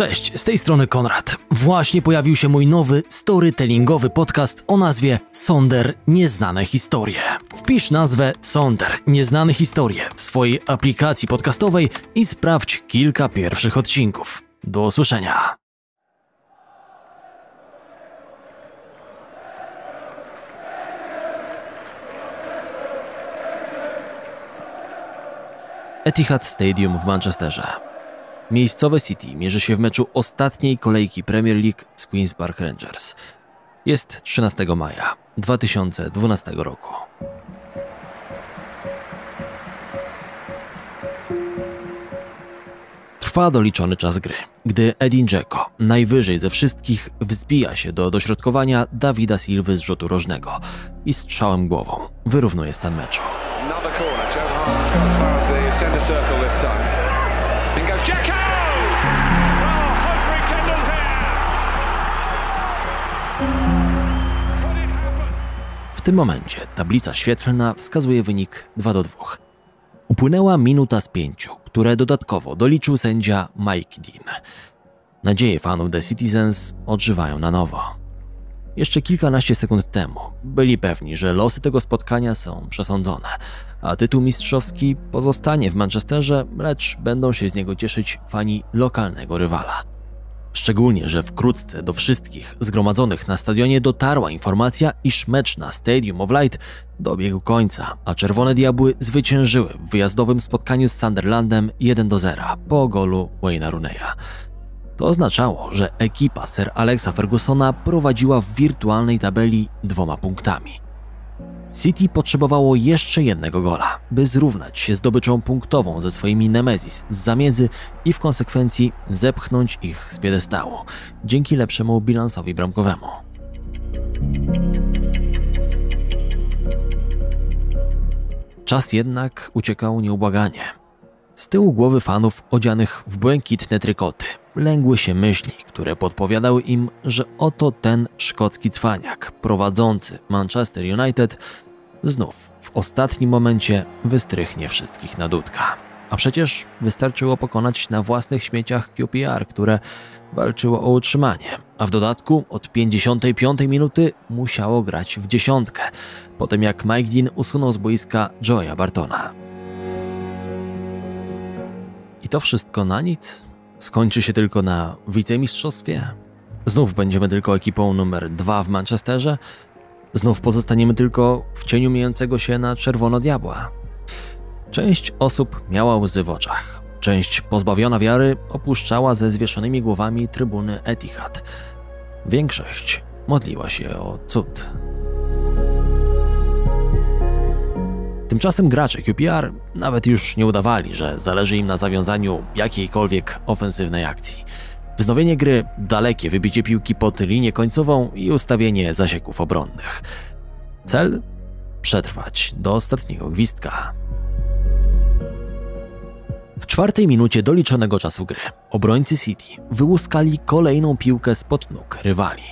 Cześć, z tej strony Konrad. Właśnie pojawił się mój nowy storytellingowy podcast o nazwie Sonder Nieznane Historie. Wpisz nazwę Sonder Nieznane Historie w swojej aplikacji podcastowej i sprawdź kilka pierwszych odcinków. Do usłyszenia. Etihad Stadium w Manchesterze. Miejscowe City mierzy się w meczu ostatniej kolejki Premier League z Queen's Park Rangers. Jest 13 maja 2012 roku. Trwa doliczony czas gry, gdy Edin Dzeko najwyżej ze wszystkich wzbija się do dośrodkowania Dawida Silwy z rzutu rożnego i strzałem głową wyrównuje stan meczu. W tym momencie tablica świetlna wskazuje wynik 2 do 2. Upłynęła minuta z pięciu, które dodatkowo doliczył sędzia Mike Dean. Nadzieje fanów The Citizens odżywają na nowo. Jeszcze kilkanaście sekund temu byli pewni, że losy tego spotkania są przesądzone, a tytuł mistrzowski pozostanie w Manchesterze, lecz będą się z niego cieszyć fani lokalnego rywala. Szczególnie, że wkrótce do wszystkich zgromadzonych na stadionie dotarła informacja, iż mecz na Stadium of Light dobiegł końca, a Czerwone Diabły zwyciężyły w wyjazdowym spotkaniu z Sunderlandem 1 do 0 po golu Wayne'a Rooneya. To oznaczało, że ekipa Sir Alexa Fergusona prowadziła w wirtualnej tabeli dwoma punktami. City potrzebowało jeszcze jednego gola, by zrównać się zdobyczą punktową ze swoimi Nemesis z zamiedzy i w konsekwencji zepchnąć ich z piedestału, dzięki lepszemu bilansowi bramkowemu. Czas jednak uciekał nieubłaganie. Z tyłu głowy fanów odzianych w błękitne trykoty lęgły się myśli, które podpowiadały im, że oto ten szkocki cwaniak prowadzący Manchester United znów w ostatnim momencie wystrychnie wszystkich na dudka. A przecież wystarczyło pokonać na własnych śmieciach QPR, które walczyło o utrzymanie, a w dodatku od 55 minuty musiało grać w dziesiątkę, po tym jak Mike Dean usunął z boiska Joya Bartona. To wszystko na nic? Skończy się tylko na wicemistrzostwie? Znów będziemy tylko ekipą numer dwa w Manchesterze? Znów pozostaniemy tylko w cieniu mijającego się na czerwono diabła? Część osób miała łzy w oczach. Część pozbawiona wiary opuszczała ze zwieszonymi głowami trybuny Etihad. Większość modliła się o cud. Tymczasem gracze QPR nawet już nie udawali, że zależy im na zawiązaniu jakiejkolwiek ofensywnej akcji. Wznowienie gry, dalekie wybicie piłki pod linię końcową i ustawienie zasieków obronnych. Cel? Przetrwać do ostatniego gwizdka. W czwartej minucie doliczonego czasu gry obrońcy City wyłuskali kolejną piłkę spod nóg rywali.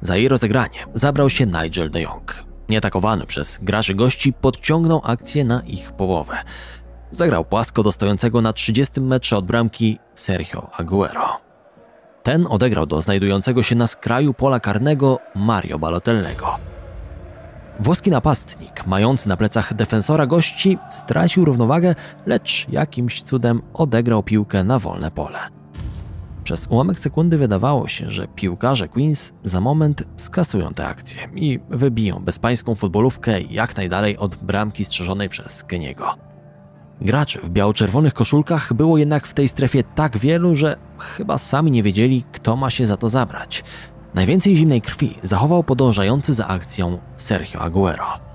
Za jej rozegranie zabrał się Nigel de Jong. Nieatakowany przez graczy gości podciągnął akcję na ich połowę. Zagrał płasko do stojącego na 30 metrze od bramki Sergio Aguero. Ten odegrał do znajdującego się na skraju pola karnego Mario Balotellego. Włoski napastnik, mający na plecach defensora gości, stracił równowagę, lecz jakimś cudem odegrał piłkę na wolne pole. Przez ułamek sekundy wydawało się, że piłkarze Queens za moment skasują tę akcję i wybiją bezpańską futbolówkę jak najdalej od bramki strzeżonej przez Keniego. Graczy w biało-czerwonych koszulkach było jednak w tej strefie tak wielu, że chyba sami nie wiedzieli, kto ma się za to zabrać. Najwięcej zimnej krwi zachował podążający za akcją Sergio Aguero.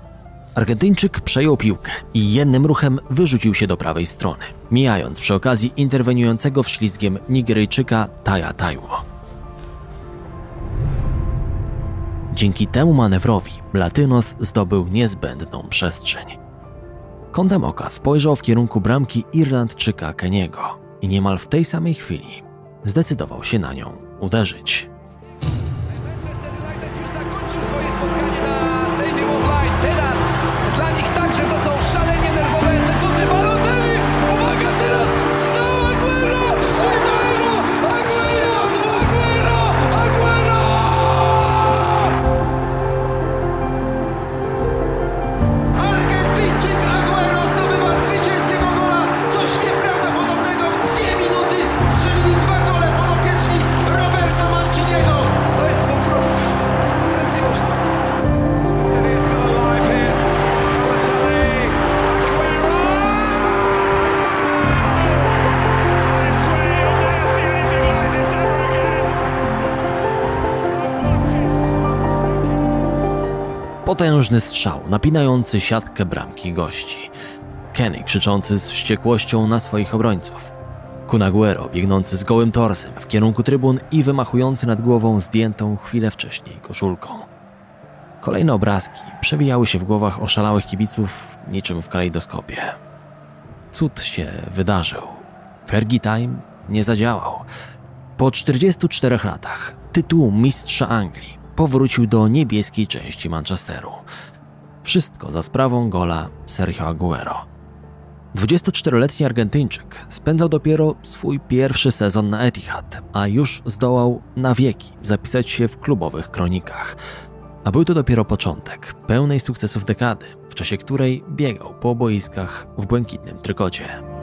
Argentyńczyk przejął piłkę i jednym ruchem wyrzucił się do prawej strony, mijając przy okazji interweniującego w ślizgiem Nigeryjczyka Taja Taiwo. Dzięki temu manewrowi Latynos zdobył niezbędną przestrzeń. Kątem oka spojrzał w kierunku bramki Irlandczyka Keniego i niemal w tej samej chwili zdecydował się na nią uderzyć. Potężny strzał, napinający siatkę bramki gości. Kenny krzyczący z wściekłością na swoich obrońców. Kunaguero biegnący z gołym torsem w kierunku trybun i wymachujący nad głową zdjętą chwilę wcześniej koszulką. Kolejne obrazki przewijały się w głowach oszalałych kibiców niczym w kalejdoskopie. Cud się wydarzył. Fergie Time nie zadziałał. Po 44 latach tytuł mistrza Anglii powrócił do niebieskiej części Manchesteru. Wszystko za sprawą gola Sergio Aguero. 24-letni Argentyńczyk spędzał dopiero swój pierwszy sezon na Etihad, a już zdołał na wieki zapisać się w klubowych kronikach. A był to dopiero początek pełnej sukcesów dekady, w czasie której biegał po boiskach w błękitnym trykocie.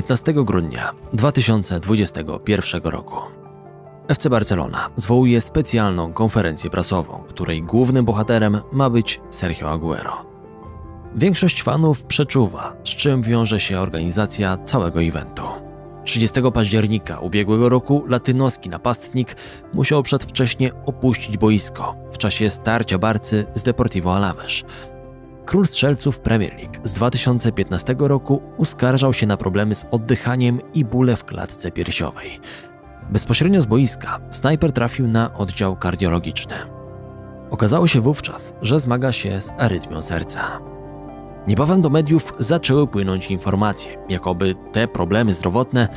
15 grudnia 2021 roku. FC Barcelona zwołuje specjalną konferencję prasową, której głównym bohaterem ma być Sergio Aguero. Większość fanów przeczuwa, z czym wiąże się organizacja całego eventu. 30 października ubiegłego roku latynoski napastnik musiał przedwcześnie opuścić boisko w czasie starcia Barcy z Deportivo Alaves. Król strzelców Premier League z 2015 roku uskarżał się na problemy z oddychaniem i bóle w klatce piersiowej. Bezpośrednio z boiska snajper trafił na oddział kardiologiczny. Okazało się wówczas, że zmaga się z arytmią serca. Niebawem do mediów zaczęły płynąć informacje, jakoby te problemy zdrowotne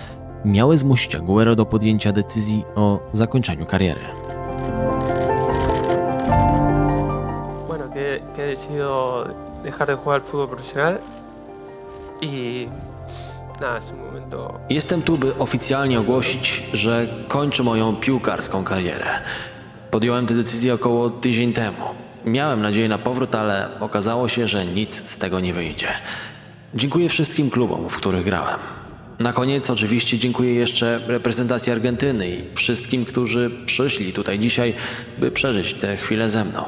miały zmusić Aguero do podjęcia decyzji o zakończeniu kariery. Decidido dejar de jugar al fútbol profesional y nada, es un momento Jestem tu, by oficjalnie ogłosić, że kończę moją piłkarską karierę. Podjąłem tę decyzję około tydzień temu. Miałem nadzieję na powrót, ale okazało się, że nic z tego nie wyjdzie. Dziękuję wszystkim klubom, w których grałem. Na koniec oczywiście dziękuję jeszcze reprezentacji Argentyny i wszystkim, którzy przyszli tutaj dzisiaj, by przeżyć tę chwilę ze mną.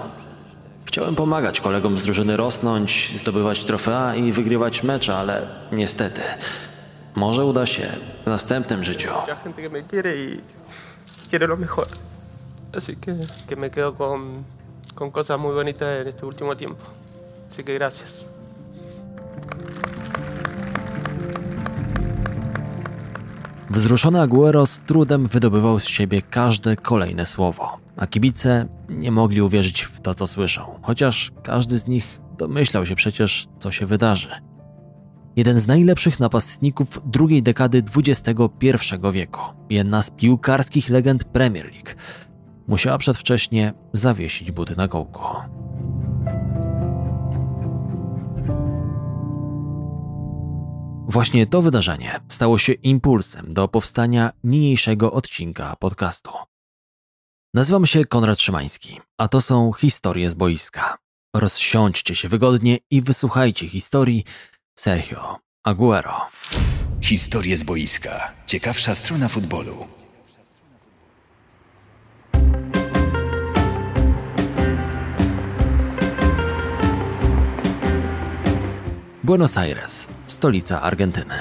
Chciałem pomagać kolegom z drużyny rosnąć, zdobywać trofea i wygrywać mecze, ale niestety, może uda się w następnym życiu. y quiere lo mejor. Así que, que me quedo con, con cosas muy bonitas en este último tiempo. Así que gracias. Wzruszony Aguero z trudem wydobywał z siebie każde kolejne słowo, a kibice nie mogli uwierzyć w to, co słyszą, chociaż każdy z nich domyślał się przecież, co się wydarzy. Jeden z najlepszych napastników drugiej dekady XXI wieku, jedna z piłkarskich legend Premier League, musiała przedwcześnie zawiesić buty na kołku. Właśnie to wydarzenie stało się impulsem do powstania niniejszego odcinka podcastu. Nazywam się Konrad Szymański, a to są historie z boiska. Rozsiądźcie się wygodnie i wysłuchajcie historii Sergio Aguero. Historie z boiska. Ciekawsza strona futbolu. Buenos Aires, stolica Argentyny.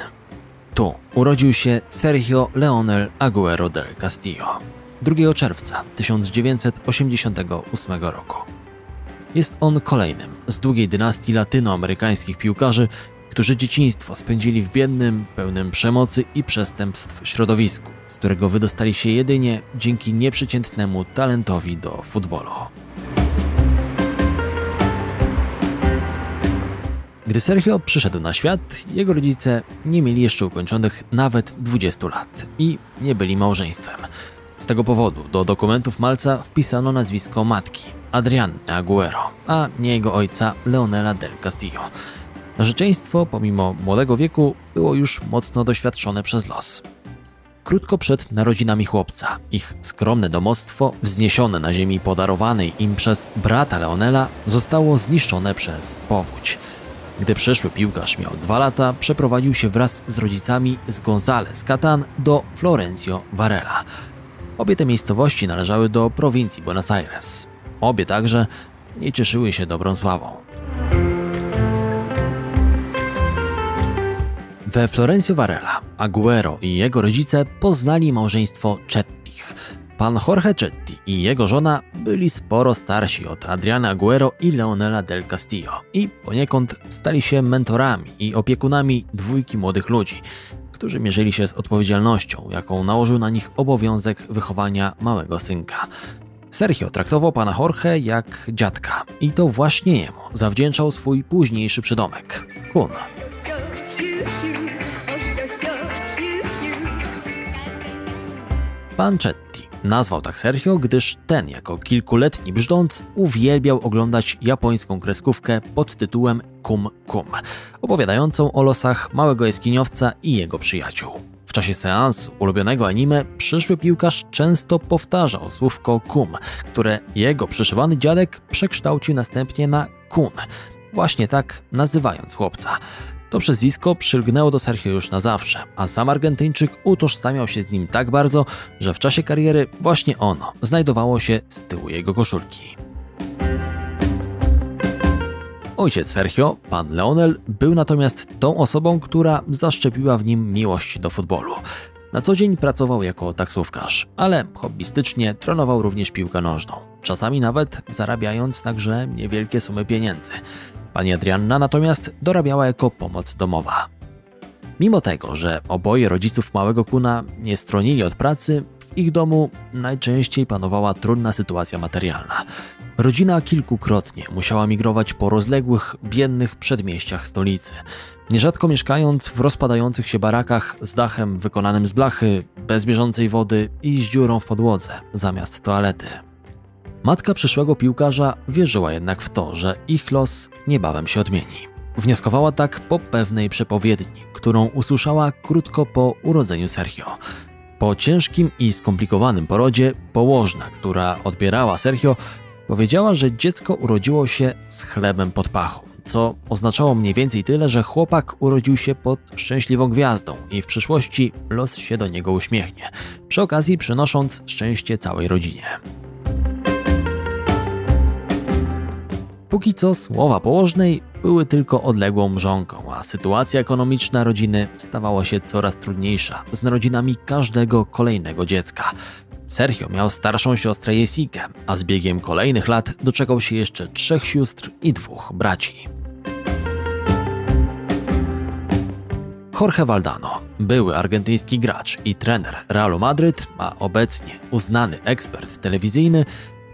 Tu urodził się Sergio Leonel Aguero del Castillo 2 czerwca 1988 roku. Jest on kolejnym z długiej dynastii latynoamerykańskich piłkarzy, którzy dzieciństwo spędzili w biednym, pełnym przemocy i przestępstw środowisku, z którego wydostali się jedynie dzięki nieprzeciętnemu talentowi do futbolu. Gdy Sergio przyszedł na świat, jego rodzice nie mieli jeszcze ukończonych nawet 20 lat i nie byli małżeństwem. Z tego powodu do dokumentów Malca wpisano nazwisko matki, Adrianny Aguero, a nie jego ojca Leonela del Castillo. Narzeczeństwo, pomimo młodego wieku, było już mocno doświadczone przez los. Krótko przed narodzinami chłopca, ich skromne domostwo, wzniesione na ziemi podarowanej im przez brata Leonela, zostało zniszczone przez powódź. Gdy przyszły piłkarz miał dwa lata, przeprowadził się wraz z rodzicami z Gonzales Catan do Florencio Varela. Obie te miejscowości należały do prowincji Buenos Aires. Obie także nie cieszyły się dobrą sławą. We Florencio Varela, Aguero i jego rodzice poznali małżeństwo Chettich. Pan Jorge Chetti i jego żona byli sporo starsi od Adriana Aguero i Leonela del Castillo i poniekąd stali się mentorami i opiekunami dwójki młodych ludzi, którzy mierzyli się z odpowiedzialnością, jaką nałożył na nich obowiązek wychowania małego synka. Sergio traktował pana Jorge jak dziadka i to właśnie jemu zawdzięczał swój późniejszy przydomek Kun. Pan Chetti nazwał tak Sergio, gdyż ten jako kilkuletni brzdąc uwielbiał oglądać japońską kreskówkę pod tytułem Kum Kum, opowiadającą o losach małego jaskiniowca i jego przyjaciół. W czasie seansu ulubionego anime przyszły piłkarz często powtarzał słówko kum, które jego przyszywany dziadek przekształcił następnie na kun, właśnie tak nazywając chłopca. To przezwisko przylgnęło do Sergio już na zawsze, a sam Argentyńczyk utożsamiał się z nim tak bardzo, że w czasie kariery właśnie ono znajdowało się z tyłu jego koszulki. Ojciec Sergio, pan Leonel, był natomiast tą osobą, która zaszczepiła w nim miłość do futbolu. Na co dzień pracował jako taksówkarz, ale hobbystycznie trenował również piłkę nożną, czasami nawet zarabiając na grze niewielkie sumy pieniędzy. Pani Adrianna natomiast dorabiała jako pomoc domowa. Mimo tego, że oboje rodziców małego kuna nie stronili od pracy, w ich domu najczęściej panowała trudna sytuacja materialna. Rodzina kilkukrotnie musiała migrować po rozległych, biednych przedmieściach stolicy, nierzadko mieszkając w rozpadających się barakach z dachem wykonanym z blachy, bez bieżącej wody i z dziurą w podłodze zamiast toalety. Matka przyszłego piłkarza wierzyła jednak w to, że ich los niebawem się odmieni. Wnioskowała tak po pewnej przepowiedni, którą usłyszała krótko po urodzeniu Sergio. Po ciężkim i skomplikowanym porodzie położna, która odbierała Sergio, powiedziała, że dziecko urodziło się z chlebem pod pachą, co oznaczało mniej więcej tyle, że chłopak urodził się pod szczęśliwą gwiazdą i w przyszłości los się do niego uśmiechnie, przy okazji przynosząc szczęście całej rodzinie. Póki co słowa położnej były tylko odległą mrzonką, a sytuacja ekonomiczna rodziny stawała się coraz trudniejsza z narodzinami każdego kolejnego dziecka. Sergio miał starszą siostrę Jessikę, a z biegiem kolejnych lat doczekał się jeszcze trzech sióstr i dwóch braci. Jorge Valdano, były argentyński gracz i trener Realu Madryt, a obecnie uznany ekspert telewizyjny,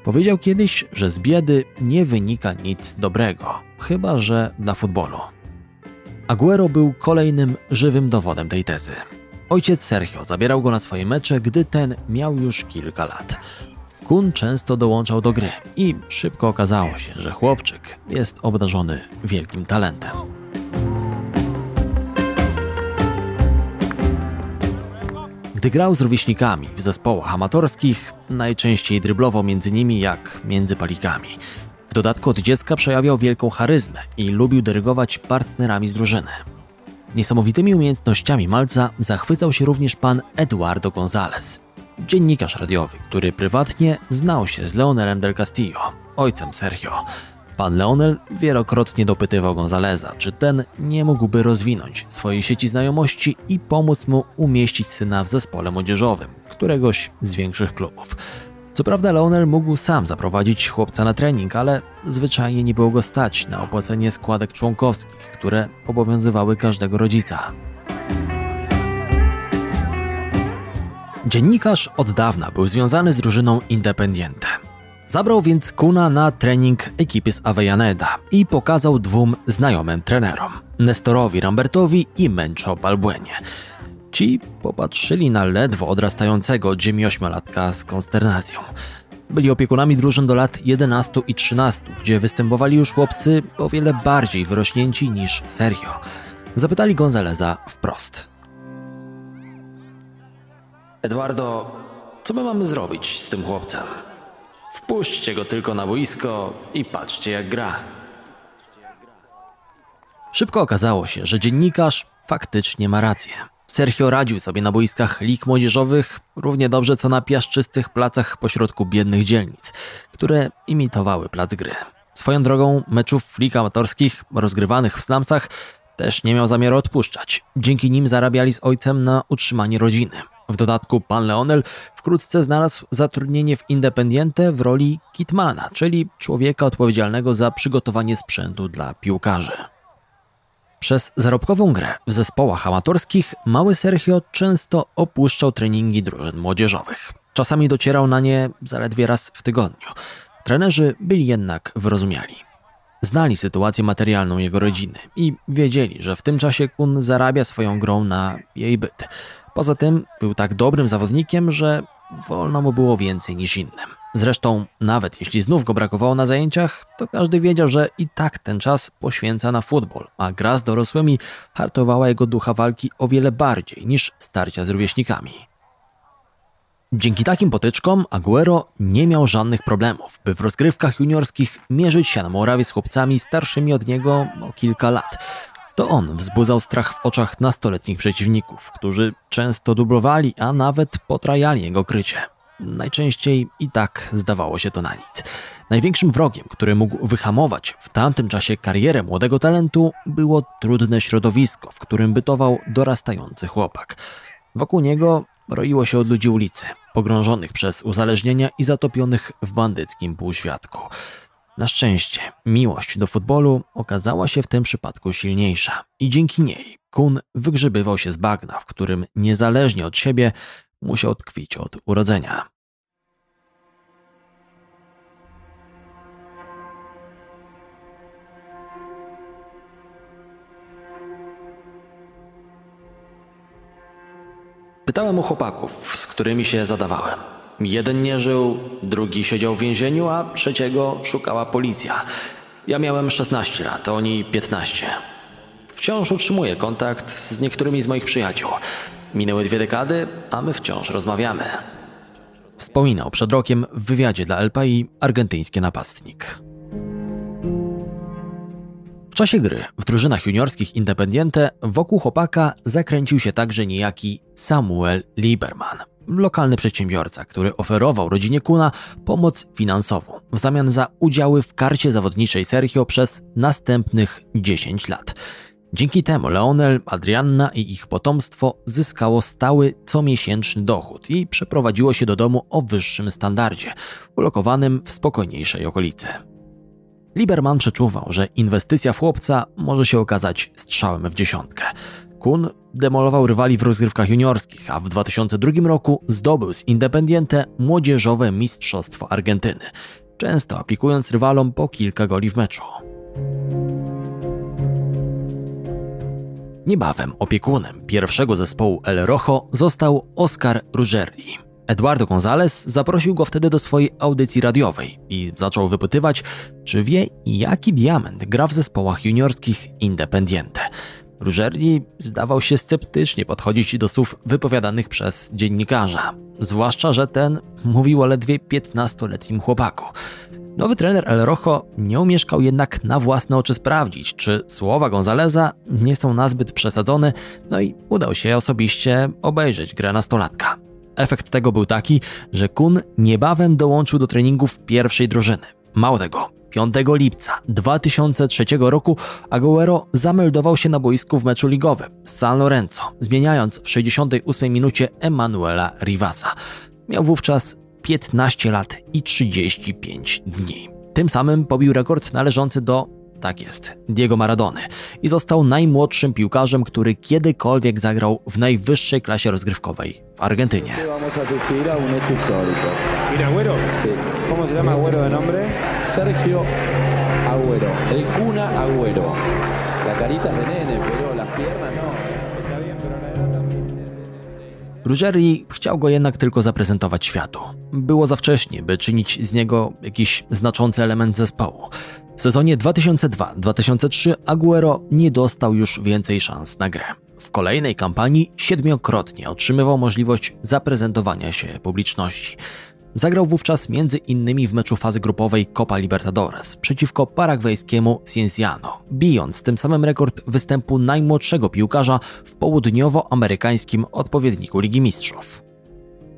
Powiedział kiedyś, że z biedy nie wynika nic dobrego, chyba że dla futbolu. Aguero był kolejnym żywym dowodem tej tezy. Ojciec Sergio zabierał go na swoje mecze, gdy ten miał już kilka lat. Kun często dołączał do gry i szybko okazało się, że chłopczyk jest obdarzony wielkim talentem. Gdy grał z rówieśnikami w zespołach amatorskich, najczęściej dryblował między nimi jak między palikami. W dodatku od dziecka przejawiał wielką charyzmę i lubił dyrygować partnerami z drużyny. Niesamowitymi umiejętnościami malca zachwycał się również pan Eduardo González, dziennikarz radiowy, który prywatnie znał się z Leonelem del Castillo, ojcem Sergio. Pan Leonel wielokrotnie dopytywał Gonzaleza, czy ten nie mógłby rozwinąć swojej sieci znajomości i pomóc mu umieścić syna w zespole młodzieżowym któregoś z większych klubów. Co prawda Leonel mógł sam zaprowadzić chłopca na trening, ale zwyczajnie nie było go stać na opłacenie składek członkowskich, które obowiązywały każdego rodzica. Dziennikarz od dawna był związany z drużyną Independiente. Zabrał więc Kuna na trening ekipy z Avellaneda i pokazał dwóm znajomym trenerom, Nestorowi Rambertowi i Mencho Balbuenie. Ci popatrzyli na ledwo odrastającego Jimmy ośmiolatka z konsternacją. Byli opiekunami drużyn do lat 11 i 13, gdzie występowali już chłopcy o wiele bardziej wyrośnięci niż Sergio. Zapytali Gonzaleza wprost. Eduardo, co my mamy zrobić z tym chłopcem? Wpuśćcie go tylko na boisko i patrzcie jak gra. Szybko okazało się, że dziennikarz faktycznie ma rację. Sergio radził sobie na boiskach lig młodzieżowych równie dobrze co na piaszczystych placach pośrodku biednych dzielnic, które imitowały plac gry. Swoją drogą meczów lig amatorskich rozgrywanych w slumsach też nie miał zamiaru odpuszczać. Dzięki nim zarabiali z ojcem na utrzymanie rodziny. W dodatku pan Leonel wkrótce znalazł zatrudnienie w Independiente w roli kitmana, czyli człowieka odpowiedzialnego za przygotowanie sprzętu dla piłkarzy. Przez zarobkową grę w zespołach amatorskich mały Sergio często opuszczał treningi drużyn młodzieżowych. Czasami docierał na nie zaledwie raz w tygodniu. Trenerzy byli jednak wyrozumiali. Znali sytuację materialną jego rodziny i wiedzieli, że w tym czasie Kun zarabia swoją grą na jej byt. Poza tym był tak dobrym zawodnikiem, że wolno mu było więcej niż innym. Zresztą, nawet jeśli znów go brakowało na zajęciach, to każdy wiedział, że i tak ten czas poświęca na futbol, a gra z dorosłymi hartowała jego ducha walki o wiele bardziej niż starcia z rówieśnikami. Dzięki takim potyczkom Aguero nie miał żadnych problemów, by w rozgrywkach juniorskich mierzyć się na murawie z chłopcami starszymi od niego o kilka lat. To on wzbudzał strach w oczach nastoletnich przeciwników, którzy często dublowali, a nawet potrajali jego krycie. Najczęściej i tak zdawało się to na nic. Największym wrogiem, który mógł wyhamować w tamtym czasie karierę młodego talentu, było trudne środowisko, w którym bytował dorastający chłopak. Wokół niego roiło się od ludzi ulicy, pogrążonych przez uzależnienia i zatopionych w bandyckim półświadku. Na szczęście, miłość do futbolu okazała się w tym przypadku silniejsza i dzięki niej Kun wygrzebywał się z bagna, w którym niezależnie od siebie musiał tkwić od urodzenia. Pytałem o chłopaków, z którymi się zadawałem. Jeden nie żył, drugi siedział w więzieniu, a trzeciego szukała policja. Ja miałem 16 lat, oni 15. Wciąż utrzymuję kontakt z niektórymi z moich przyjaciół. Minęły dwie dekady, a my wciąż rozmawiamy. Wspominał przed rokiem w wywiadzie dla LPI argentyński napastnik. W czasie gry w drużynach juniorskich Independiente wokół chłopaka zakręcił się także niejaki Samuel Lieberman, lokalny przedsiębiorca, który oferował rodzinie Kuna pomoc finansową w zamian za udziały w karcie zawodniczej Sergio przez następnych 10 lat. Dzięki temu Leonel, Adrianna i ich potomstwo zyskało stały comiesięczny dochód i przeprowadziło się do domu o wyższym standardzie, ulokowanym w spokojniejszej okolicy. Lieberman przeczuwał, że inwestycja w chłopca może się okazać strzałem w dziesiątkę. Kun demolował rywali w rozgrywkach juniorskich, a w 2002 roku zdobył z Independiente młodzieżowe mistrzostwo Argentyny, często aplikując rywalom po kilka goli w meczu. Niebawem opiekunem pierwszego zespołu El Rojo został Oscar Ruggeri. Eduardo González zaprosił go wtedy do swojej audycji radiowej i zaczął wypytywać, czy wie, jaki diament gra w zespołach juniorskich Independiente. Ruggeri zdawał się sceptycznie podchodzić do słów wypowiadanych przez dziennikarza, zwłaszcza, że ten mówił o ledwie 15-letnim chłopaku. Nowy trener El Rojo nie umieszkał jednak na własne oczy sprawdzić, czy słowa Gonzaleza nie są nazbyt przesadzone, no i udał się osobiście obejrzeć grę nastolatka. Efekt tego był taki, że Kun niebawem dołączył do treningów pierwszej drużyny. Mało tego, 5 lipca 2003 roku Aguero zameldował się na boisku w meczu ligowym z San Lorenzo, zmieniając w 68 minucie Emanuela Rivasa. Miał wówczas 15 lat i 35 dni. Tym samym pobił rekord należący do, tak jest, Diego Maradony i został najmłodszym piłkarzem, który kiedykolwiek zagrał w najwyższej klasie rozgrywkowej w Argentynie. ¿Mira Agüero? Sí. ¿Cómo se llama Agüero de nombre? Sergio Agüero, el Cuna Agüero. La carita es de nene, pero las piernas no. Está bien, pero la edad también. Ruggeri chciał go jednak tylko zaprezentować światu. Było za wcześnie, by czynić z niego jakiś znaczący element zespołu. W sezonie 2002-2003 Aguero nie dostał już więcej szans na grę. W kolejnej kampanii siedmiokrotnie otrzymywał możliwość zaprezentowania się publiczności. Zagrał wówczas innymi w meczu fazy grupowej Copa Libertadores przeciwko paragwajskiemu Cienciano, bijąc tym samym rekord występu najmłodszego piłkarza w południowoamerykańskim odpowiedniku Ligi Mistrzów.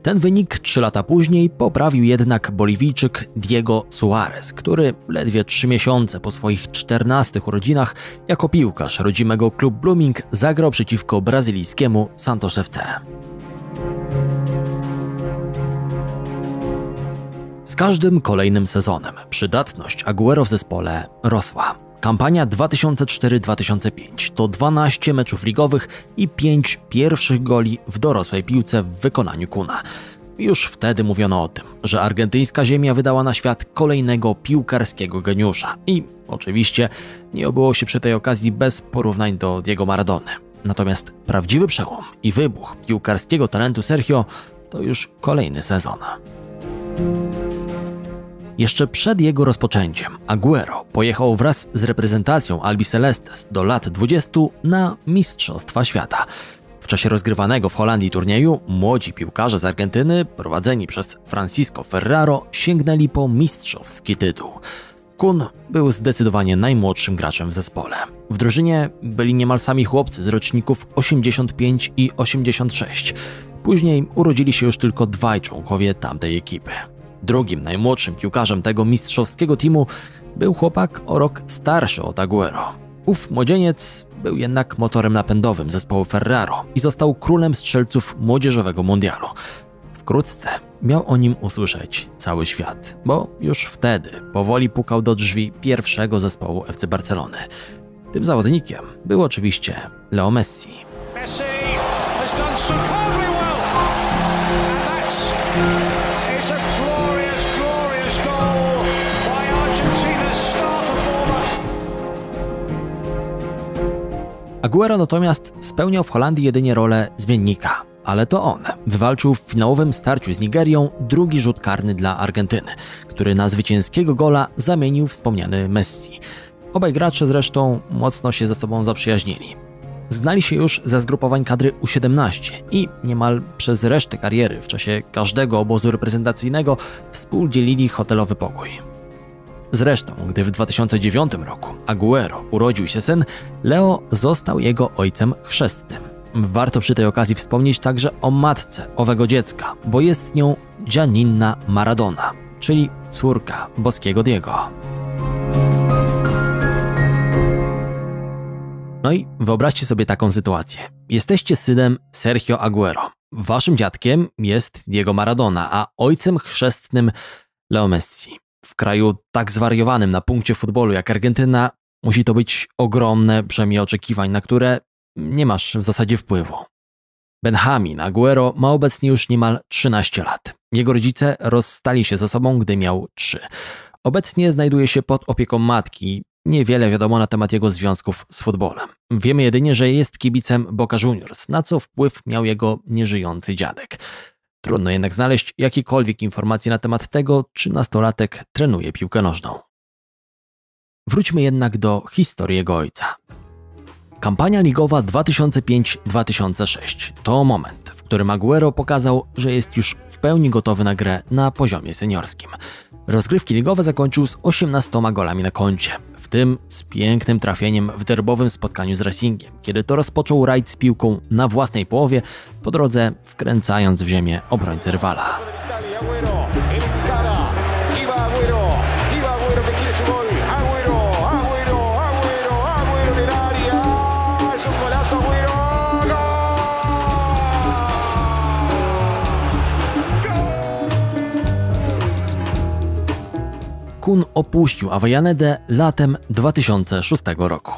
Ten wynik trzy lata później poprawił jednak Boliwijczyk Diego Suarez, który ledwie trzy miesiące po swoich 14 urodzinach jako piłkarz rodzimego klub Blooming zagrał przeciwko brazylijskiemu Santos FC. Z każdym kolejnym sezonem przydatność Aguero w zespole rosła. Kampania 2004-2005 to 12 meczów ligowych i 5 pierwszych goli w dorosłej piłce w wykonaniu Kuna. Już wtedy mówiono o tym, że argentyńska ziemia wydała na świat kolejnego piłkarskiego geniusza i oczywiście nie obyło się przy tej okazji bez porównań do Diego Maradony. Natomiast prawdziwy przełom i wybuch piłkarskiego talentu Sergio to już kolejny sezon. Jeszcze przed jego rozpoczęciem Aguero pojechał wraz z reprezentacją Albi Celestes do lat 20 na Mistrzostwa Świata. W czasie rozgrywanego w Holandii turnieju młodzi piłkarze z Argentyny, prowadzeni przez Francisco Ferraro, sięgnęli po mistrzowski tytuł. Kun był zdecydowanie najmłodszym graczem w zespole. W drużynie byli niemal sami chłopcy z roczników 85 i 86. Później urodzili się już tylko dwaj członkowie tamtej ekipy. Drugim najmłodszym piłkarzem tego mistrzowskiego teamu był chłopak o rok starszy od Aguero. Ów młodzieniec był jednak motorem napędowym zespołu Ferraro i został królem strzelców młodzieżowego mundialu. Wkrótce miał o nim usłyszeć cały świat, bo już wtedy powoli pukał do drzwi pierwszego zespołu FC Barcelony. Tym zawodnikiem był oczywiście Leo Messi. Messi has done Aguero natomiast spełniał w Holandii jedynie rolę zmiennika, ale to on wywalczył w finałowym starciu z Nigerią drugi rzut karny dla Argentyny, który na zwycięskiego gola zamienił wspomniany Messi. Obaj gracze zresztą mocno się ze sobą zaprzyjaźnili. Znali się już ze zgrupowań kadry U17 i niemal przez resztę kariery w czasie każdego obozu reprezentacyjnego współdzielili hotelowy pokój. Zresztą, gdy w 2009 roku Aguero urodził się syn, Leo został jego ojcem chrzestnym. Warto przy tej okazji wspomnieć także o matce owego dziecka, bo jest nią Gianninna Maradona, czyli córka boskiego Diego. No i wyobraźcie sobie taką sytuację. Jesteście synem Sergio Aguero. Waszym dziadkiem jest Diego Maradona, a ojcem chrzestnym Leo Messi. W kraju tak zwariowanym na punkcie futbolu jak Argentyna musi to być ogromne brzemię oczekiwań, na które nie masz w zasadzie wpływu. Benjamin Aguero ma obecnie już niemal 13 lat. Jego rodzice rozstali się ze sobą, gdy miał 3. Obecnie znajduje się pod opieką matki. Niewiele wiadomo na temat jego związków z futbolem. Wiemy jedynie, że jest kibicem Boca Juniors, na co wpływ miał jego nieżyjący dziadek. Trudno jednak znaleźć jakiekolwiek informacje na temat tego, czy nastolatek trenuje piłkę nożną. Wróćmy jednak do historii jego ojca. Kampania ligowa 2005-2006 to moment, w którym Aguero pokazał, że jest już w pełni gotowy na grę na poziomie seniorskim. Rozgrywki ligowe zakończył z 18 golami na koncie, tym z pięknym trafieniem w derbowym spotkaniu z Racingiem, kiedy to rozpoczął rajd z piłką na własnej połowie, po drodze wkręcając w ziemię obrońcę rywala. Kun opuścił Avellaneda latem 2006 roku.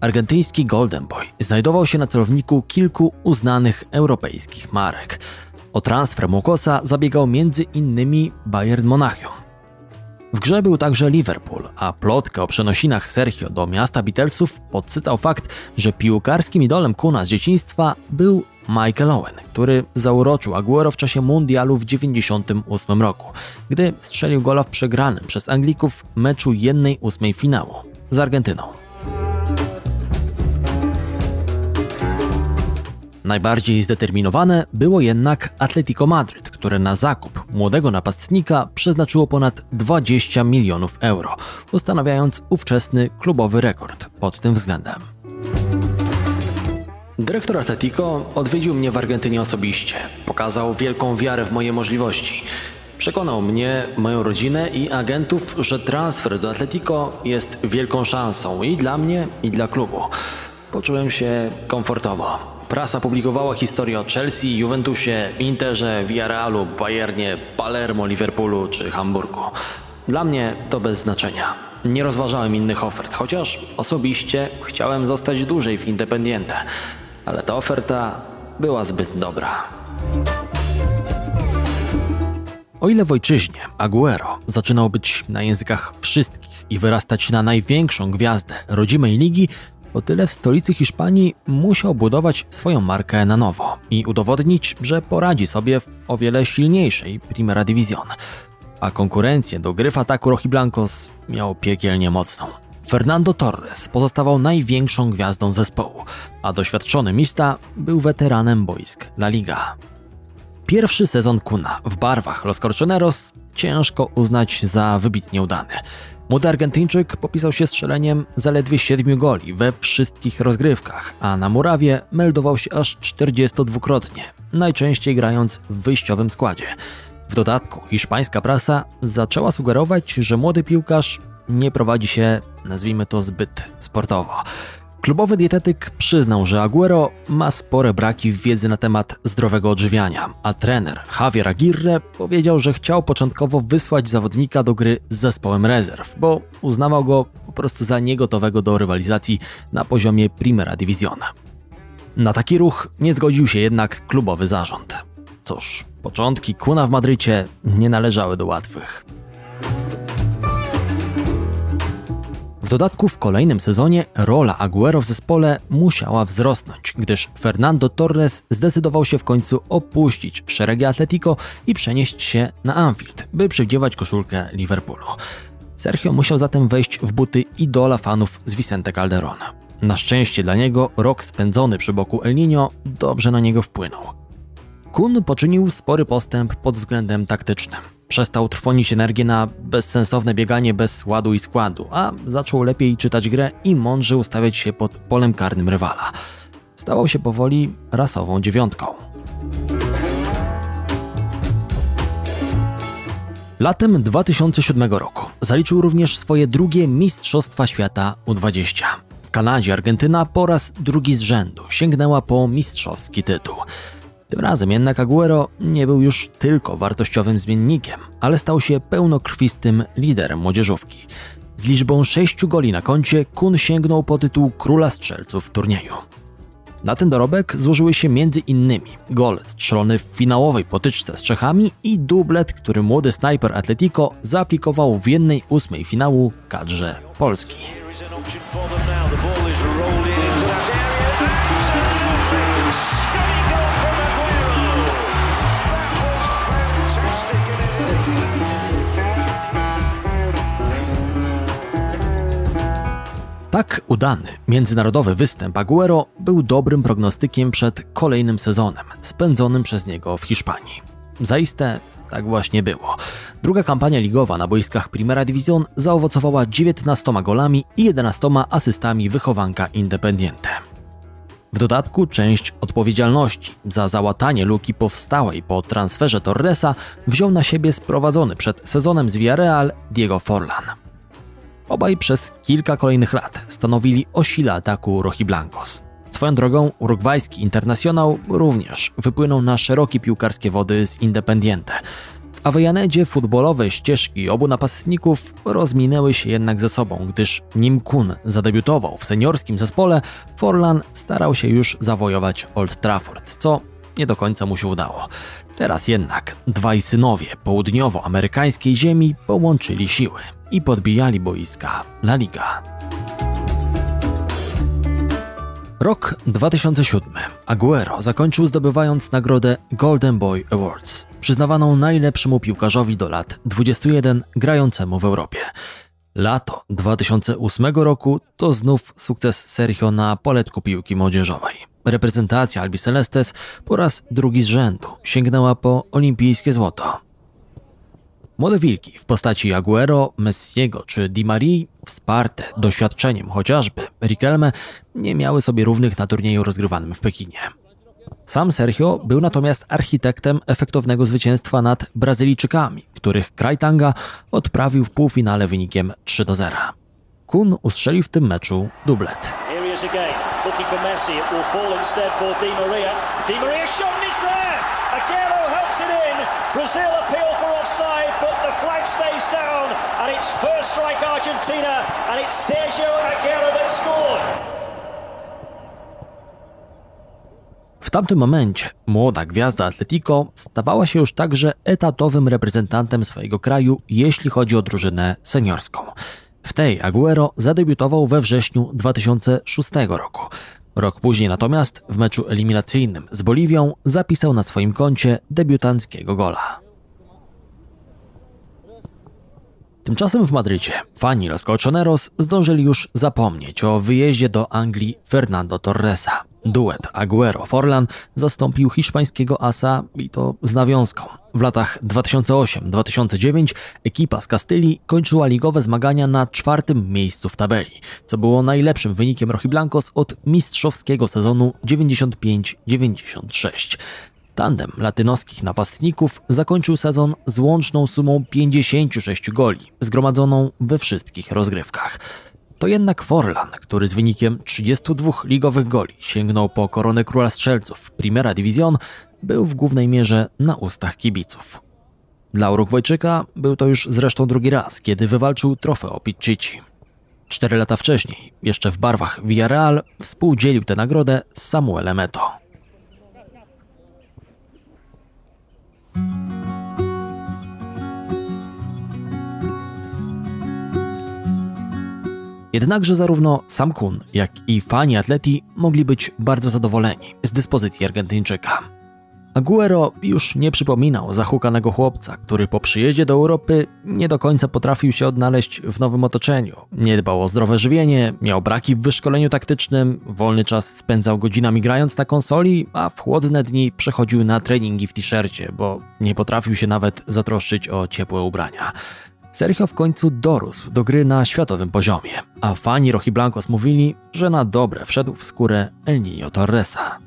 Argentyński Golden Boy znajdował się na celowniku kilku uznanych europejskich marek. O transfer Mokosa zabiegał innymi Bayern Monachium. W grze był także Liverpool, a plotkę o przenosinach Sergio do miasta Beatlesów podsycał fakt, że piłkarskim idolem Kuna z dzieciństwa był Michael Owen, który zauroczył Aguero w czasie mundialu w 1998 roku, gdy strzelił gola w przegranym przez Anglików meczu 1-8 finału z Argentyną. Najbardziej zdeterminowane było jednak Atletico Madryt, które na zakup młodego napastnika przeznaczyło ponad 20 milionów euro, ustanawiając ówczesny klubowy rekord pod tym względem. Dyrektor Atletico odwiedził mnie w Argentynie osobiście. Pokazał wielką wiarę w moje możliwości. Przekonał mnie, moją rodzinę i agentów, że transfer do Atletico jest wielką szansą i dla mnie, i dla klubu. Poczułem się komfortowo. Prasa publikowała historię o Chelsea, Juventusie, Interze, Villarrealu, Bayernie, Palermo, Liverpoolu czy Hamburgu. Dla mnie to bez znaczenia. Nie rozważałem innych ofert, chociaż osobiście chciałem zostać dłużej w Independiente, ale ta oferta była zbyt dobra. O ile w ojczyźnie Aguero zaczynał być na językach wszystkich i wyrastać na największą gwiazdę rodzimej ligi, o tyle w stolicy Hiszpanii musiał budować swoją markę na nowo i udowodnić, że poradzi sobie w o wiele silniejszej Primera División. A konkurencję do gry w ataku Rojiblancos miał piekielnie mocną. Fernando Torres pozostawał największą gwiazdą zespołu, a doświadczony mista był weteranem boisk La Liga. Pierwszy sezon Kuna w barwach Los Corchoneros ciężko uznać za wybitnie udany. Młody Argentyńczyk popisał się strzeleniem zaledwie 7 goli we wszystkich rozgrywkach, a na murawie meldował się aż 42-krotnie, najczęściej grając w wyjściowym składzie. W dodatku hiszpańska prasa zaczęła sugerować, że młody piłkarz nie prowadzi się, nazwijmy to, zbyt sportowo. Klubowy dietetyk przyznał, że Aguero ma spore braki w wiedzy na temat zdrowego odżywiania, a trener Javier Aguirre powiedział, że chciał początkowo wysłać zawodnika do gry z zespołem rezerw, bo uznawał go po prostu za niegotowego do rywalizacji na poziomie Primera División. Na taki ruch nie zgodził się jednak klubowy zarząd. Cóż, początki Kuna w Madrycie nie należały do łatwych. W dodatku w kolejnym sezonie rola Aguero w zespole musiała wzrosnąć, gdyż Fernando Torres zdecydował się w końcu opuścić szeregi Atletico i przenieść się na Anfield, by przywdziewać koszulkę Liverpoolu. Sergio musiał zatem wejść w buty idola fanów z Vicente Calderón. Na szczęście dla niego rok spędzony przy boku El Niño dobrze na niego wpłynął. Kun poczynił spory postęp pod względem taktycznym. Przestał trwonić energię na bezsensowne bieganie bez ładu i składu, a zaczął lepiej czytać grę i mądrze ustawiać się pod polem karnym rywala. Stawał się powoli rasową dziewiątką. Latem 2007 roku zaliczył również swoje drugie Mistrzostwa Świata U20. W Kanadzie Argentyna po raz drugi z rzędu sięgnęła po mistrzowski tytuł. Tym razem jednak Aguero nie był już tylko wartościowym zmiennikiem, ale stał się pełnokrwistym liderem młodzieżówki. Z liczbą 6 goli na koncie Kun sięgnął po tytuł króla strzelców w turnieju. Na ten dorobek złożyły się między innymi gol strzelony w finałowej potyczce z Czechami i dublet, który młody snajper Atletico zaaplikował w jednej ósmej finału kadrze Polski. Tak udany międzynarodowy występ Aguero był dobrym prognostykiem przed kolejnym sezonem spędzonym przez niego w Hiszpanii. Zaiste tak właśnie było. Druga kampania ligowa na boiskach Primera División zaowocowała 19 golami i 11 asystami wychowanka Independiente. W dodatku część odpowiedzialności za załatanie luki powstałej po transferze Torresa wziął na siebie sprowadzony przed sezonem z Villarreal Diego Forlan. Obaj przez kilka kolejnych lat stanowili o sile ataku Rojiblancos. Swoją drogą urugwajski internacjonał również wypłynął na szerokie piłkarskie wody z Independiente. W Avejanedzie futbolowe ścieżki obu napastników rozminęły się jednak ze sobą, gdyż nim Kun zadebiutował w seniorskim zespole, Forlan starał się już zawojować Old Trafford, co nie do końca mu się udało. Teraz jednak dwaj synowie południowoamerykańskiej ziemi połączyli siły i podbijali boiska La Liga. Rok 2007 Aguero zakończył zdobywając nagrodę Golden Boy Awards, przyznawaną najlepszemu piłkarzowi do lat 21 grającemu w Europie. Lato 2008 roku to znów sukces Sergio na poletku piłki młodzieżowej. Reprezentacja Albi Celestes po raz drugi z rzędu sięgnęła po olimpijskie złoto. Młode wilki w postaci Aguero, Messiego czy Di Marii, wsparte doświadczeniem chociażby Riquelme, nie miały sobie równych na turnieju rozgrywanym w Pekinie. Sam Sergio był natomiast architektem efektownego zwycięstwa nad Brazylijczykami, których Krajtanga odprawił w półfinale wynikiem 3 do 0. Kun ustrzelił w tym meczu dublet. Looking for Messi. It will fall for Di Maria. Di Maria shot and it's there. Helps it in. Brazil appeal for offside, but the flag stays down, and it's first strike Argentina, and it's Sergio Aguero that scored. W tamtym momencie młoda gwiazda Atletico stawała się już także etatowym reprezentantem swojego kraju, jeśli chodzi o drużynę seniorską. W tej Aguero zadebiutował we wrześniu 2006 roku. Rok później natomiast w meczu eliminacyjnym z Boliwią zapisał na swoim koncie debiutanckiego gola. Tymczasem w Madrycie fani Los Colchoneros zdążyli już zapomnieć o wyjeździe do Anglii Fernando Torresa. Duet Aguero-Forlan zastąpił hiszpańskiego asa i to z nawiązką. W latach 2008-2009 ekipa z Kastylii kończyła ligowe zmagania na czwartym miejscu w tabeli, co było najlepszym wynikiem Rojiblancos od mistrzowskiego sezonu 95-96. Tandem latynoskich napastników zakończył sezon z łączną sumą 56 goli, zgromadzoną we wszystkich rozgrywkach. To jednak Forlan, który z wynikiem 32 ligowych goli sięgnął po koronę króla strzelców Primera Division, był w głównej mierze na ustach kibiców. Dla Urugwajczyka był to już zresztą drugi raz, kiedy wywalczył trofeo Pichichi. Cztery lata wcześniej, jeszcze w barwach Villarreal, współdzielił tę nagrodę z Samuelem Eto. Jednakże zarówno sam Kun, jak i fani atleti mogli być bardzo zadowoleni z dyspozycji Argentyńczyka. Aguero już nie przypominał zahukanego chłopca, który po przyjeździe do Europy nie do końca potrafił się odnaleźć w nowym otoczeniu. Nie dbał o zdrowe żywienie, miał braki w wyszkoleniu taktycznym, wolny czas spędzał godzinami grając na konsoli, a w chłodne dni przechodził na treningi w t-shircie, bo nie potrafił się nawet zatroszczyć o ciepłe ubrania. Sergio w końcu dorósł do gry na światowym poziomie, a fani Rojiblancos mówili, że na dobre wszedł w skórę El Niño Torresa.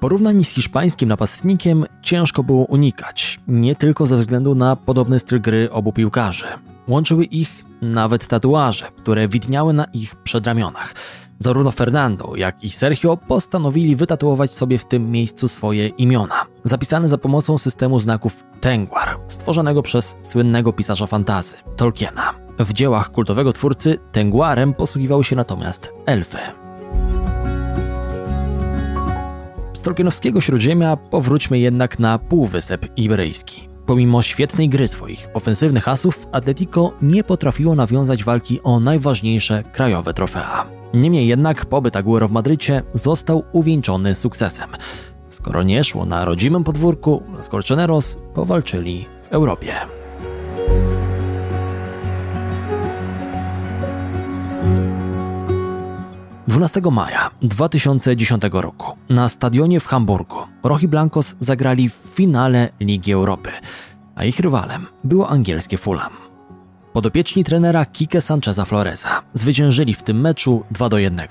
Porównań z hiszpańskim napastnikiem ciężko było unikać, nie tylko ze względu na podobny styl gry obu piłkarzy. Łączyły ich nawet tatuaże, które widniały na ich przedramionach. Zarówno Fernando, jak i Sergio postanowili wytatuować sobie w tym miejscu swoje imiona, zapisane za pomocą systemu znaków Tengwar, stworzonego przez słynnego pisarza fantazy Tolkiena. W dziełach kultowego twórcy Tengwarem posługiwały się natomiast elfy. Z Tolkienowskiego Śródziemia powróćmy jednak na Półwysep Iberyjski. Pomimo świetnej gry swoich ofensywnych asów, Atletico nie potrafiło nawiązać walki o najważniejsze krajowe trofea. Niemniej jednak pobyt Aguero w Madrycie został uwieńczony sukcesem. Skoro nie szło na rodzimym podwórku, Los Colchoneros powalczyli w Europie. Dwunastego maja 2010 roku na stadionie w Hamburgu Rochi Blancos zagrali w finale Ligi Europy, a ich rywalem było angielskie Fulham. Podopieczni trenera Kike Sancheza Floreza zwyciężyli w tym meczu 2 do 1.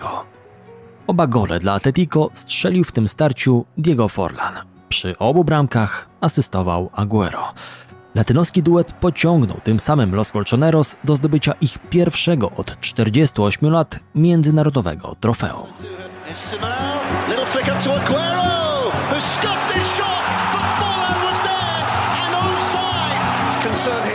Oba gole dla Atletico strzelił w tym starciu Diego Forlan. Przy obu bramkach asystował Aguero. Latynoski duet pociągnął tym samym Los Colchoneros do zdobycia ich pierwszego od 48 lat międzynarodowego trofeum. Concern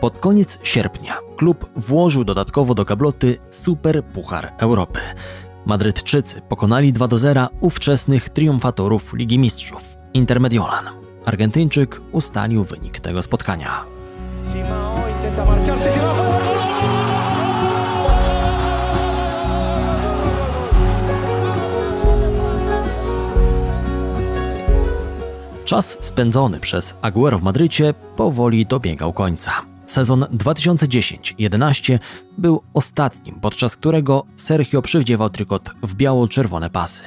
Pod koniec sierpnia klub włożył dodatkowo do gabloty Super Puchar Europy. Madrytczycy pokonali 2 do 0 ówczesnych triumfatorów Ligi Mistrzów Intermediolan. Argentyńczyk ustalił wynik tego spotkania. Simao intenta marcharse, Simao. ¡Gol, gol, gol, gol, Czas spędzony przez Aguero w Madrycie powoli dobiegał końca. Sezon 2010-11 był ostatnim, podczas którego Sergio przywdziewał trykot w biało-czerwone pasy.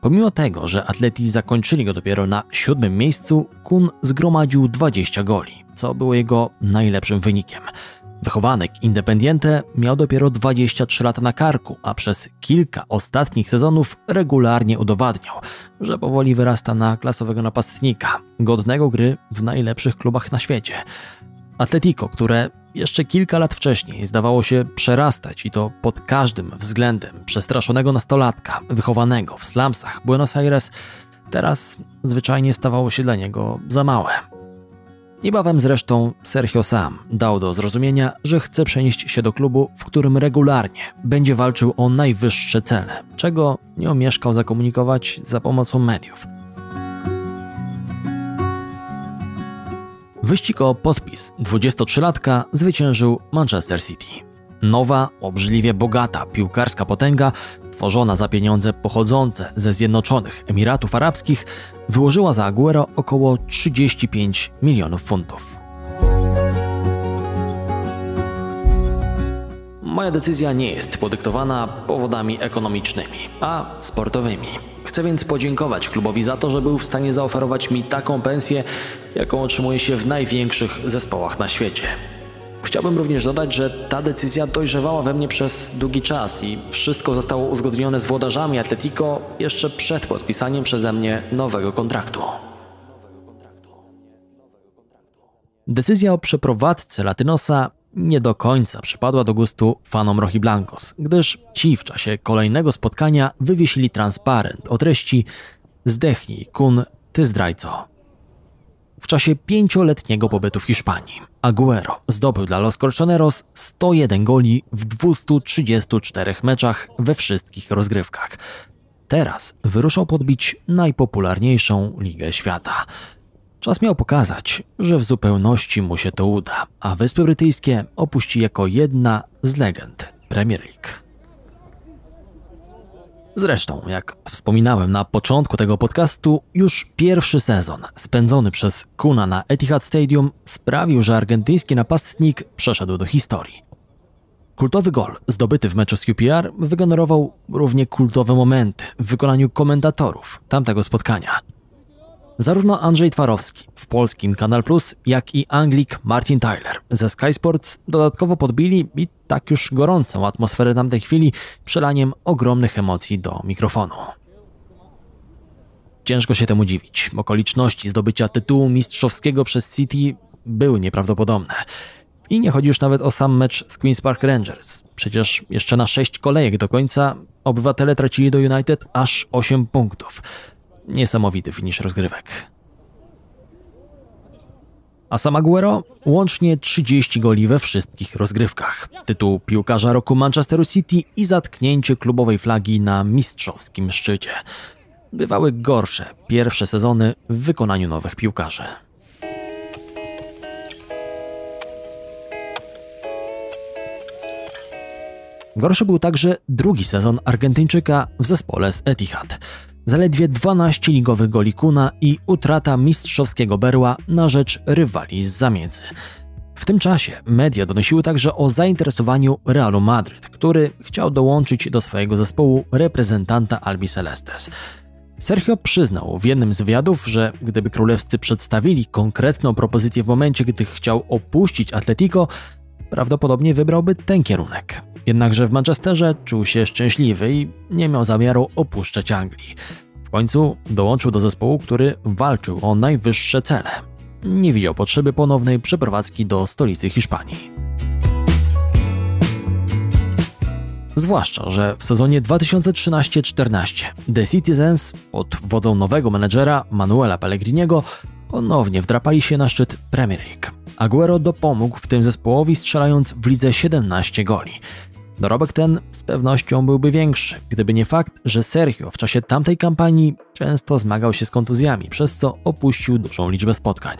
Pomimo tego, że atleti zakończyli go dopiero na siódmym miejscu, Kun zgromadził 20 goli, co było jego najlepszym wynikiem. Wychowanek Independiente miał dopiero 23 lata na karku, a przez kilka ostatnich sezonów regularnie udowadniał, że powoli wyrasta na klasowego napastnika, godnego gry w najlepszych klubach na świecie. Atletico, które jeszcze kilka lat wcześniej zdawało się przerastać i to pod każdym względem przestraszonego nastolatka, wychowanego w slumsach Buenos Aires, teraz zwyczajnie stawało się dla niego za małe. Niebawem zresztą Sergio sam dał do zrozumienia, że chce przenieść się do klubu, w którym regularnie będzie walczył o najwyższe cele, czego nie omieszkał zakomunikować za pomocą mediów. Wyścig o podpis 23-latka zwyciężył Manchester City. Nowa, obrzydliwie bogata piłkarska potęga, tworzona za pieniądze pochodzące ze Zjednoczonych Emiratów Arabskich, wyłożyła za Aguero około 35 milionów funtów. Moja decyzja nie jest podyktowana powodami ekonomicznymi, a sportowymi. Chcę więc podziękować klubowi za to, że był w stanie zaoferować mi taką pensję, jaką otrzymuje się w największych zespołach na świecie. Chciałbym również dodać, że ta decyzja dojrzewała we mnie przez długi czas i wszystko zostało uzgodnione z włodarzami Atletico jeszcze przed podpisaniem przeze mnie nowego kontraktu. Decyzja o przeprowadzce Latynosa nie do końca przypadła do gustu fanom Rojiblancos, gdyż ci w czasie kolejnego spotkania wywiesili transparent o treści Zdechnij, kun, ty zdrajco. W czasie pięcioletniego pobytu w Hiszpanii Aguero zdobył dla Los Colchoneros 101 goli w 234 meczach we wszystkich rozgrywkach. Teraz wyruszał podbić najpopularniejszą ligę świata. Czas miał pokazać, że w zupełności mu się to uda, a Wyspy Brytyjskie opuści jako jedna z legend Premier League. Zresztą, jak wspominałem na początku tego podcastu, już pierwszy sezon spędzony przez Kuna na Etihad Stadium sprawił, że argentyński napastnik przeszedł do historii. Kultowy gol zdobyty w meczu z QPR wygenerował równie kultowe momenty w wykonaniu komentatorów tamtego spotkania. Zarówno Andrzej Twarowski w polskim Kanal Plus, jak i Anglik Martin Tyler ze Sky Sports dodatkowo podbili i tak już gorącą atmosferę tamtej chwili przelaniem ogromnych emocji do mikrofonu. Ciężko się temu dziwić. Okoliczności zdobycia tytułu mistrzowskiego przez City były nieprawdopodobne. I nie chodzi już nawet o sam mecz z Queen's Park Rangers. Przecież jeszcze na sześć kolejek do końca obywatele tracili do United aż 8 punktów. Niesamowity finisz rozgrywek. A sam łącznie 30 goli we wszystkich rozgrywkach. Tytuł piłkarza roku Manchesteru City i zatknięcie klubowej flagi na mistrzowskim szczycie. Bywały gorsze pierwsze sezony w wykonaniu nowych piłkarzy. Gorszy był także drugi sezon Argentyńczyka w zespole z Etihad. Zaledwie 12 ligowych goli Kuna i utrata mistrzowskiego berła na rzecz rywali z zamiedzy. W tym czasie media donosiły także o zainteresowaniu Realu Madryt, który chciał dołączyć do swojego zespołu reprezentanta Albi Celestes. Sergio przyznał w jednym z wywiadów, że gdyby królewscy przedstawili konkretną propozycję w momencie, gdy chciał opuścić Atletico, prawdopodobnie wybrałby ten kierunek. Jednakże w Manchesterze czuł się szczęśliwy i nie miał zamiaru opuszczać Anglii. W końcu dołączył do zespołu, który walczył o najwyższe cele. Nie widział potrzeby ponownej przeprowadzki do stolicy Hiszpanii. Zwłaszcza, że w sezonie 2013-14 The Citizens pod wodzą nowego menedżera Manuela Pellegriniego ponownie wdrapali się na szczyt Premier League. Aguero dopomógł w tym zespołowi strzelając w lidze 17 goli. Dorobek ten z pewnością byłby większy, gdyby nie fakt, że Sergio w czasie tamtej kampanii często zmagał się z kontuzjami, przez co opuścił dużą liczbę spotkań.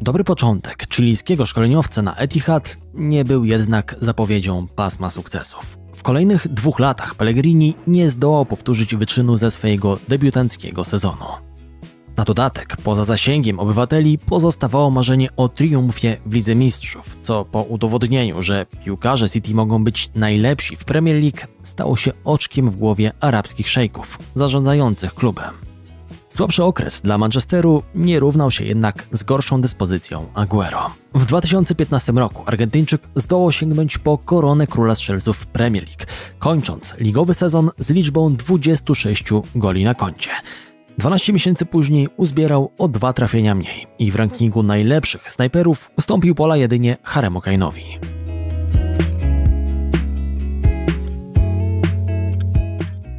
Dobry początek chilijskiego szkoleniowca na Etihad nie był jednak zapowiedzią pasma sukcesów. W kolejnych dwóch latach Pellegrini nie zdołał powtórzyć wyczynu ze swojego debiutanckiego sezonu. Na dodatek, poza zasięgiem obywateli pozostawało marzenie o triumfie w Lidze Mistrzów, co po udowodnieniu, że piłkarze City mogą być najlepsi w Premier League, stało się oczkiem w głowie arabskich szejków zarządzających klubem. Słabszy okres dla Manchesteru nie równał się jednak z gorszą dyspozycją Aguero. W 2015 roku Argentyńczyk zdołał sięgnąć po koronę króla strzelców Premier League, kończąc ligowy sezon z liczbą 26 goli na koncie. 12 miesięcy później uzbierał o dwa trafienia mniej i w rankingu najlepszych snajperów ustąpił pola jedynie Haremu Kainowi.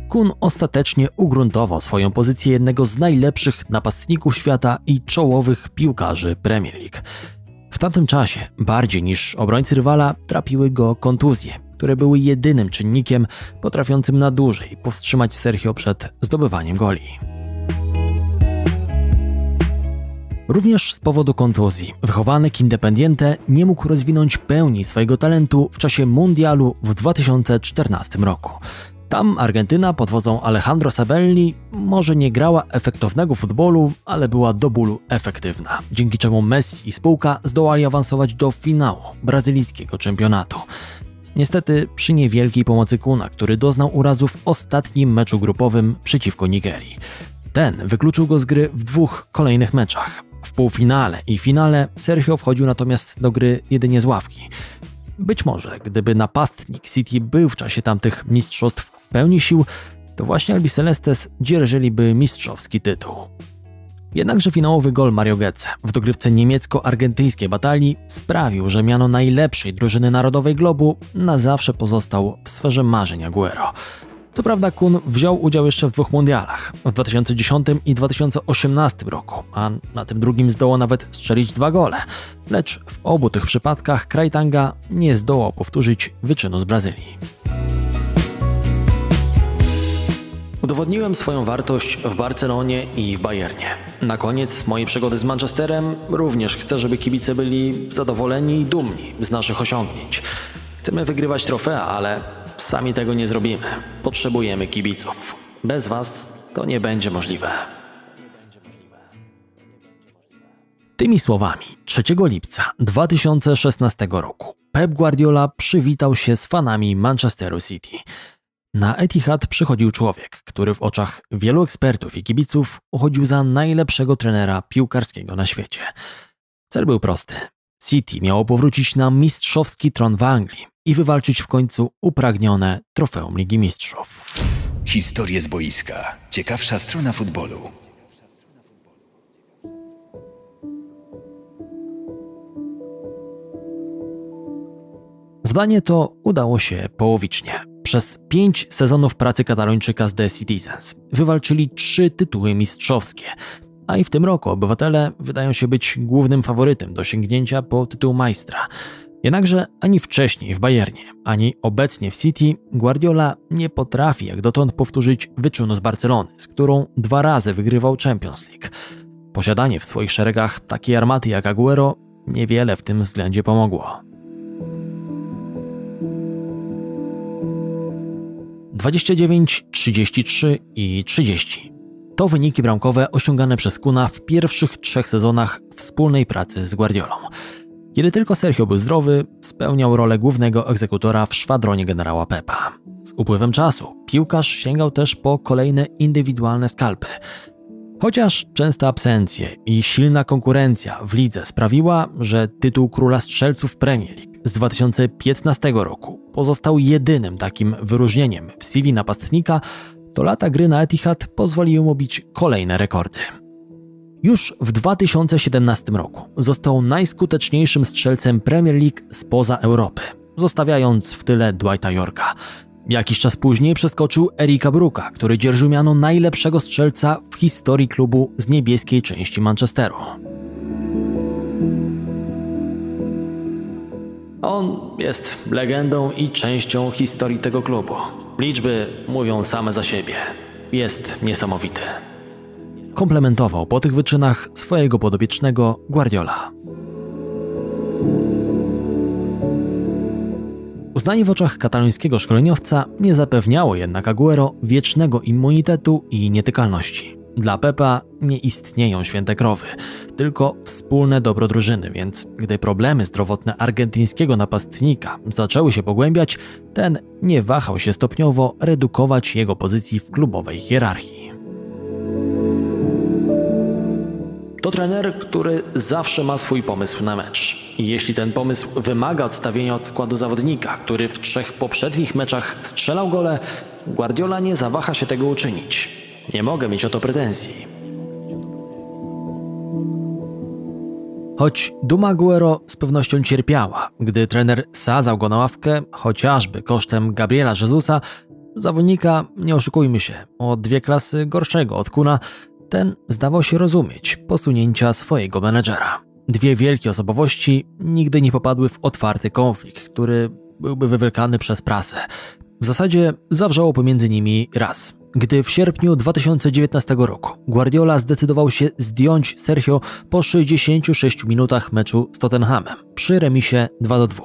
Kun ostatecznie ugruntował swoją pozycję jednego z najlepszych napastników świata i czołowych piłkarzy Premier League. W tamtym czasie, bardziej niż obrońcy rywala, trapiły go kontuzje, które były jedynym czynnikiem potrafiącym na dłużej powstrzymać Sergio przed zdobywaniem goli. Również z powodu kontuzji wychowany Independiente nie mógł rozwinąć pełni swojego talentu w czasie mundialu w 2014 roku. Tam Argentyna pod wodzą Alejandro Sabelli może nie grała efektownego futbolu, ale była do bólu efektywna, dzięki czemu Messi i spółka zdołali awansować do finału brazylijskiego czempionatu. Niestety przy niewielkiej pomocy Kuna, który doznał urazu w ostatnim meczu grupowym przeciwko Nigerii. Ten wykluczył go z gry w dwóch kolejnych meczach. W półfinale i finale Sergio wchodził natomiast do gry jedynie z ławki. Być może, gdyby napastnik City był w czasie tamtych mistrzostw w pełni sił, to właśnie Albicelestes dzierżyliby mistrzowski tytuł. Jednakże finałowy gol Mario Götze w dogrywce niemiecko-argentyńskiej batalii sprawił, że miano najlepszej drużyny narodowej globu na zawsze pozostał w sferze marzeń Aguero. Co prawda Kun wziął udział jeszcze w dwóch mundialach, w 2010 i 2018 roku, a na tym drugim zdołał nawet strzelić dwa gole, lecz w obu tych przypadkach Krajtanga nie zdołał powtórzyć wyczynu z Brazylii. Udowodniłem swoją wartość w Barcelonie i w Bayernie. Na koniec mojej przygody z Manchesterem również chcę, żeby kibice byli zadowoleni i dumni z naszych osiągnięć. Chcemy wygrywać trofea, ale sami tego nie zrobimy. Potrzebujemy kibiców. Bez was to nie będzie możliwe. Tymi słowami 3 lipca 2016 roku Pep Guardiola przywitał się z fanami Manchesteru City. Na Etihad przychodził człowiek, który w oczach wielu ekspertów i kibiców uchodził za najlepszego trenera piłkarskiego na świecie. Cel był prosty. City miało powrócić na mistrzowski tron w Anglii i wywalczyć w końcu upragnione trofeum Ligi Mistrzów. Historie z boiska. Ciekawsza strona futbolu. Zdanie to udało się połowicznie. Przez pięć sezonów pracy katalończyka z The Citizens wywalczyli trzy tytuły mistrzowskie, a i w tym roku obywatele wydają się być głównym faworytem do sięgnięcia po tytuł majstra. Jednakże ani wcześniej w Bayernie, ani obecnie w City Guardiola nie potrafi jak dotąd powtórzyć wyczynu z Barcelony, z którą dwa razy wygrywał Champions League. Posiadanie w swoich szeregach takiej armaty jak Aguero niewiele w tym względzie pomogło. 29, 33 i 30. To wyniki bramkowe osiągane przez Kuna w pierwszych trzech sezonach wspólnej pracy z Guardiolą. Kiedy tylko Sergio był zdrowy, spełniał rolę głównego egzekutora w szwadronie generała Pepa. Z upływem czasu piłkarz sięgał też po kolejne indywidualne skalpy. Chociaż częste absencje i silna konkurencja w lidze sprawiła, że tytuł króla strzelców Premier League z 2015 roku pozostał jedynym takim wyróżnieniem w CV napastnika, to lata gry na Etihad pozwoliły mu bić kolejne rekordy. Już w 2017 roku został najskuteczniejszym strzelcem Premier League spoza Europy, zostawiając w tyle Dwighta Yorka. Jakiś czas później przeskoczył Erika Bruka, który dzierżył miano najlepszego strzelca w historii klubu z niebieskiej części Manchesteru. On jest legendą i częścią historii tego klubu. Liczby mówią same za siebie. Jest niesamowity. Komplementował po tych wyczynach swojego podobiecznego Guardiola. Uznanie w oczach katalońskiego szkoleniowca nie zapewniało jednak Aguero wiecznego immunitetu i nietykalności. Dla Pepa nie istnieją święte krowy, tylko wspólne dobro drużyny, więc gdy problemy zdrowotne argentyńskiego napastnika zaczęły się pogłębiać, ten nie wahał się stopniowo redukować jego pozycji w klubowej hierarchii. To trener, który zawsze ma swój pomysł na mecz. I jeśli ten pomysł wymaga odstawienia od składu zawodnika, który w trzech poprzednich meczach strzelał gole, Guardiola nie zawaha się tego uczynić. Nie mogę mieć o to pretensji. Choć Duma Aguero z pewnością cierpiała, gdy trener sadzał go na ławkę, chociażby kosztem Gabriela Jezusa, zawodnika, nie oszukujmy się, o dwie klasy gorszego od Kuna, ten zdawał się rozumieć posunięcia swojego menedżera. Dwie wielkie osobowości nigdy nie popadły w otwarty konflikt, który byłby wywlekany przez prasę. W zasadzie zawrzało pomiędzy nimi raz, gdy w sierpniu 2019 roku Guardiola zdecydował się zdjąć Sergio po 66 minutach meczu z Tottenhamem przy remisie 2 do 2.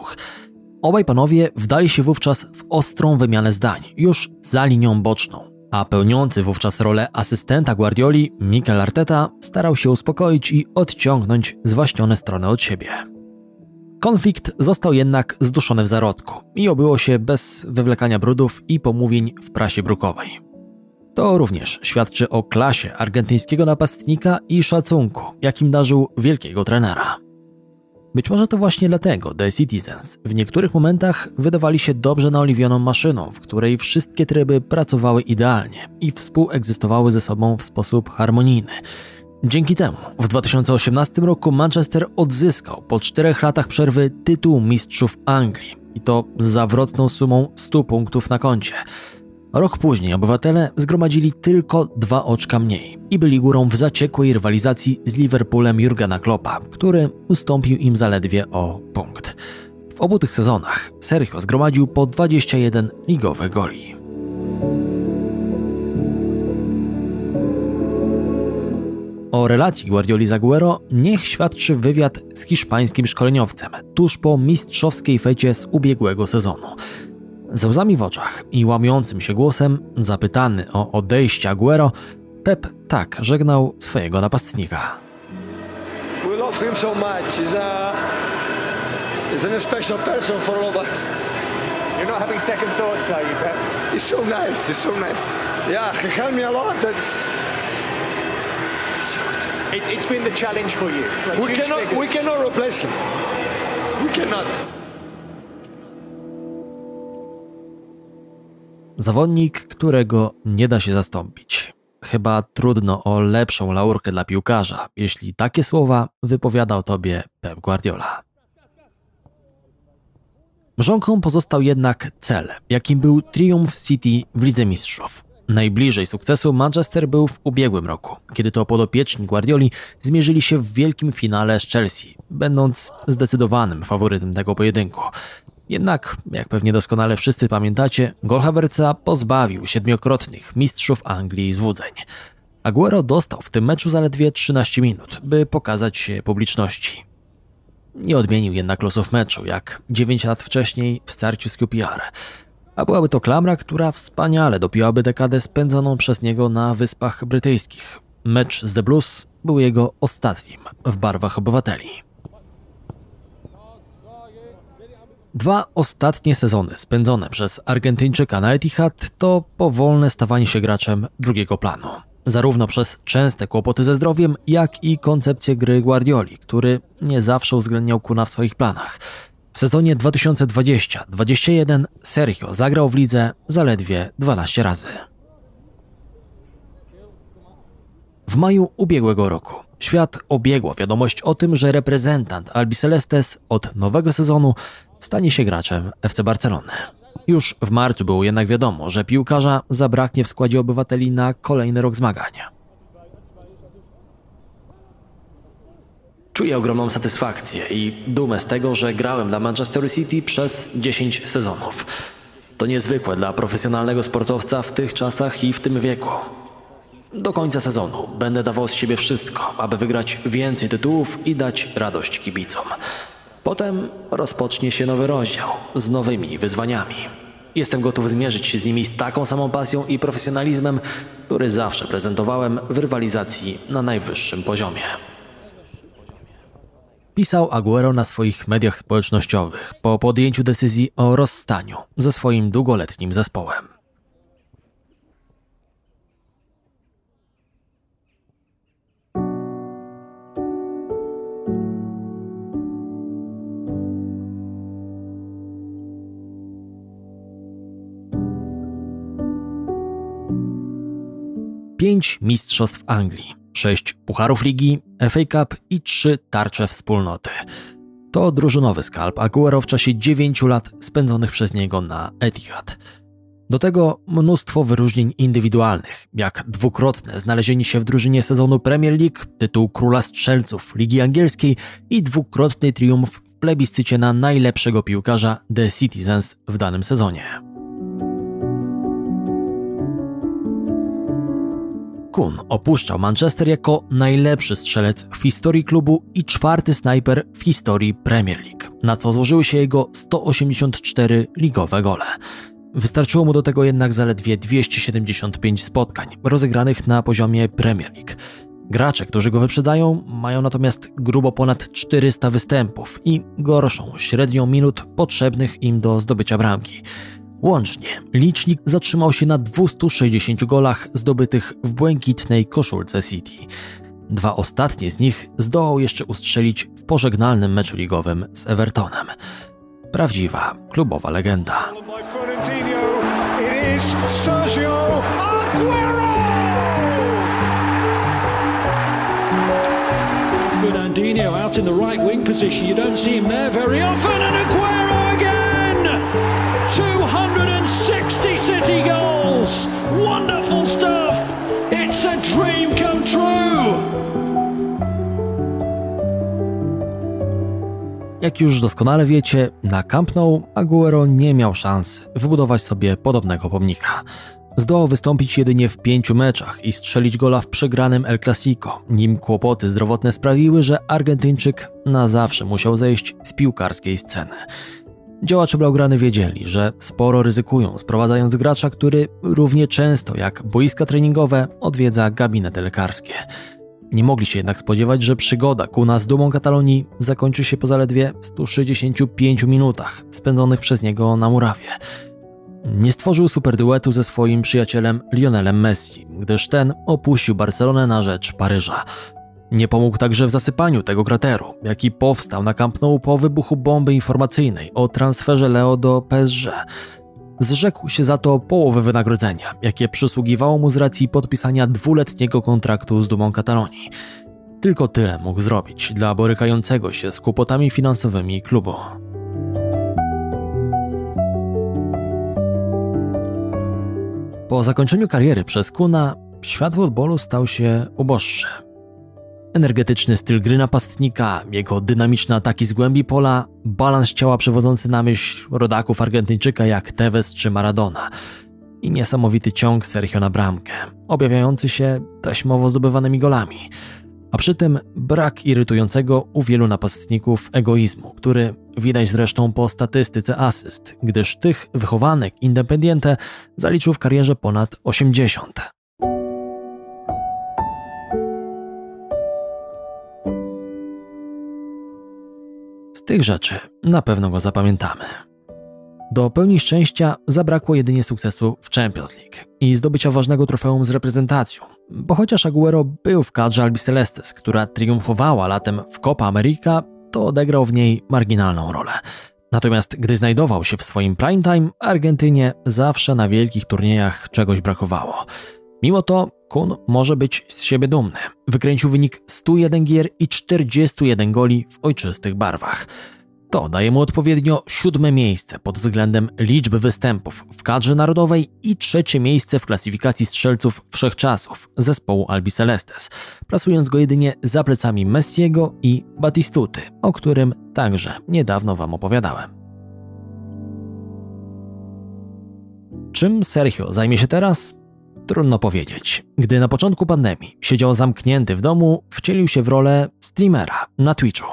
Obaj panowie wdali się wówczas w ostrą wymianę zdań, już za linią boczną a pełniący wówczas rolę asystenta Guardioli, Mikel Arteta, starał się uspokoić i odciągnąć zwaśnione strony od siebie. Konflikt został jednak zduszony w zarodku i obyło się bez wywlekania brudów i pomówień w prasie brukowej. To również świadczy o klasie argentyńskiego napastnika i szacunku, jakim darzył wielkiego trenera. Być może to właśnie dlatego The Citizens w niektórych momentach wydawali się dobrze naoliwioną maszyną, w której wszystkie tryby pracowały idealnie i współegzystowały ze sobą w sposób harmonijny. Dzięki temu w 2018 roku Manchester odzyskał po czterech latach przerwy tytuł mistrzów Anglii i to z zawrotną sumą 100 punktów na koncie. Rok później obywatele zgromadzili tylko dwa oczka mniej i byli górą w zaciekłej rywalizacji z Liverpoolem Jurgena Kloppa, który ustąpił im zaledwie o punkt. W obu tych sezonach Sergio zgromadził po 21 ligowe goli. O relacji Guardioli z Aguero niech świadczy wywiad z hiszpańskim szkoleniowcem tuż po mistrzowskiej fecie z ubiegłego sezonu – ze łzami w oczach i łamiącym się głosem, zapytany o odejście Aguero, Pep tak żegnał swojego napastnika. We love him so much. He's a, he's a special person for all of us. You're not having second thoughts, are you, Pep? He's so nice. He's so nice. Yeah, he helped me a lot. That's, It, it's been the challenge for you. Like we cannot, figures. we cannot replace him. We cannot. Zawodnik, którego nie da się zastąpić. Chyba trudno o lepszą laurkę dla piłkarza, jeśli takie słowa wypowiadał tobie Pep Guardiola. Mrzonką pozostał jednak cel, jakim był triumf City w Lidze Mistrzów. Najbliżej sukcesu Manchester był w ubiegłym roku, kiedy to podopieczni Guardioli zmierzyli się w wielkim finale z Chelsea, będąc zdecydowanym faworytem tego pojedynku. Jednak, jak pewnie doskonale wszyscy pamiętacie, gol Havertza pozbawił siedmiokrotnych mistrzów Anglii złudzeń. Aguero dostał w tym meczu zaledwie 13 minut, by pokazać się publiczności. Nie odmienił jednak losów meczu, jak 9 lat wcześniej w starciu z QPR. A byłaby to klamra, która wspaniale dopiłaby dekadę spędzoną przez niego na Wyspach Brytyjskich. Mecz z The Blues był jego ostatnim w barwach obywateli. Dwa ostatnie sezony spędzone przez Argentyńczyka na Etihad to powolne stawanie się graczem drugiego planu. Zarówno przez częste kłopoty ze zdrowiem, jak i koncepcję gry Guardioli, który nie zawsze uwzględniał Kuna w swoich planach. W sezonie 2020-21 Sergio zagrał w lidze zaledwie 12 razy. W maju ubiegłego roku świat obiegła wiadomość o tym, że reprezentant Albicelestes od nowego sezonu stanie się graczem FC Barcelony. Już w marcu było jednak wiadomo, że piłkarza zabraknie w składzie obywateli na kolejny rok zmagania. Czuję ogromną satysfakcję i dumę z tego, że grałem dla Manchester City przez 10 sezonów. To niezwykłe dla profesjonalnego sportowca w tych czasach i w tym wieku. Do końca sezonu będę dawał z siebie wszystko, aby wygrać więcej tytułów i dać radość kibicom. Potem rozpocznie się nowy rozdział z nowymi wyzwaniami. Jestem gotów zmierzyć się z nimi z taką samą pasją i profesjonalizmem, który zawsze prezentowałem w rywalizacji na najwyższym poziomie. Pisał Aguero na swoich mediach społecznościowych po podjęciu decyzji o rozstaniu ze swoim długoletnim zespołem. Pięć mistrzostw Anglii, sześć pucharów ligi, FA Cup i trzy tarcze wspólnoty. To drużynowy skalp Aguero w czasie dziewięciu lat spędzonych przez niego na Etihad. Do tego mnóstwo wyróżnień indywidualnych, jak dwukrotne znalezienie się w drużynie sezonu Premier League, tytuł króla strzelców Ligi Angielskiej i dwukrotny triumf w plebiscycie na najlepszego piłkarza The Citizens w danym sezonie. Kun opuszczał Manchester jako najlepszy strzelec w historii klubu i czwarty snajper w historii Premier League, na co złożyły się jego 184 ligowe gole. Wystarczyło mu do tego jednak zaledwie 275 spotkań rozegranych na poziomie Premier League. Gracze, którzy go wyprzedzają, mają natomiast grubo ponad 400 występów i gorszą średnią minut potrzebnych im do zdobycia bramki. Łącznie licznik zatrzymał się na 260 golach zdobytych w błękitnej koszulce City. Dwa ostatnie z nich zdołał jeszcze ustrzelić w pożegnalnym meczu ligowym z Evertonem. Prawdziwa klubowa legenda. Fernandinho out in the right wing position. You don't see him there very often, and Aguero Wonderful stuff! It's a dream come true! Jak już doskonale wiecie, na Camp Nou Aguero nie miał szans wybudować sobie podobnego pomnika. Zdołał wystąpić jedynie w pięciu meczach i strzelić gola w przegranym El Clasico, nim kłopoty zdrowotne sprawiły, że Argentyńczyk na zawsze musiał zejść z piłkarskiej sceny. Działacze Blaugrany wiedzieli, że sporo ryzykują, sprowadzając gracza, który równie często jak boiska treningowe odwiedza gabinety lekarskie. Nie mogli się jednak spodziewać, że przygoda Kuna z dumą Katalonii zakończy się po zaledwie 165 minutach spędzonych przez niego na murawie. Nie stworzył superduetu ze swoim przyjacielem Lionelem Messi, gdyż ten opuścił Barcelonę na rzecz Paryża. Nie pomógł także w zasypaniu tego krateru, jaki powstał na Camp Nou po wybuchu bomby informacyjnej o transferze Leo do PSG. Zrzekł się za to połowy wynagrodzenia, jakie przysługiwało mu z racji podpisania dwuletniego kontraktu z dumą Katalonii. Tylko tyle mógł zrobić dla borykającego się z kłopotami finansowymi klubu. Po zakończeniu kariery przez Kuna, świat futbolu stał się uboższy. Energetyczny styl gry napastnika, jego dynamiczne ataki z głębi pola, balans ciała przewodzący na myśl rodaków Argentyńczyka jak Tevez czy Maradona i niesamowity ciąg Sergio na bramkę, objawiający się taśmowo zdobywanymi golami, a przy tym brak irytującego u wielu napastników egoizmu, który widać zresztą po statystyce asyst, gdyż tych wychowanek Independiente zaliczył w karierze ponad 80. tych rzeczy na pewno go zapamiętamy. Do pełni szczęścia zabrakło jedynie sukcesu w Champions League i zdobycia ważnego trofeum z reprezentacją, bo chociaż Aguero był w kadrze Albicelestes, która triumfowała latem w Copa America, to odegrał w niej marginalną rolę. Natomiast gdy znajdował się w swoim prime time, Argentynie zawsze na wielkich turniejach czegoś brakowało. Mimo to Kun może być z siebie dumny. Wykręcił wynik 101 gier i 41 goli w ojczystych barwach. To daje mu odpowiednio siódme miejsce pod względem liczby występów w kadrze narodowej i trzecie miejsce w klasyfikacji strzelców wszechczasów zespołu Albi Celestes, plasując go jedynie za plecami Messiego i Batistuty, o którym także niedawno Wam opowiadałem. Czym Sergio zajmie się teraz? Trudno powiedzieć. Gdy na początku pandemii siedział zamknięty w domu, wcielił się w rolę streamera na Twitchu.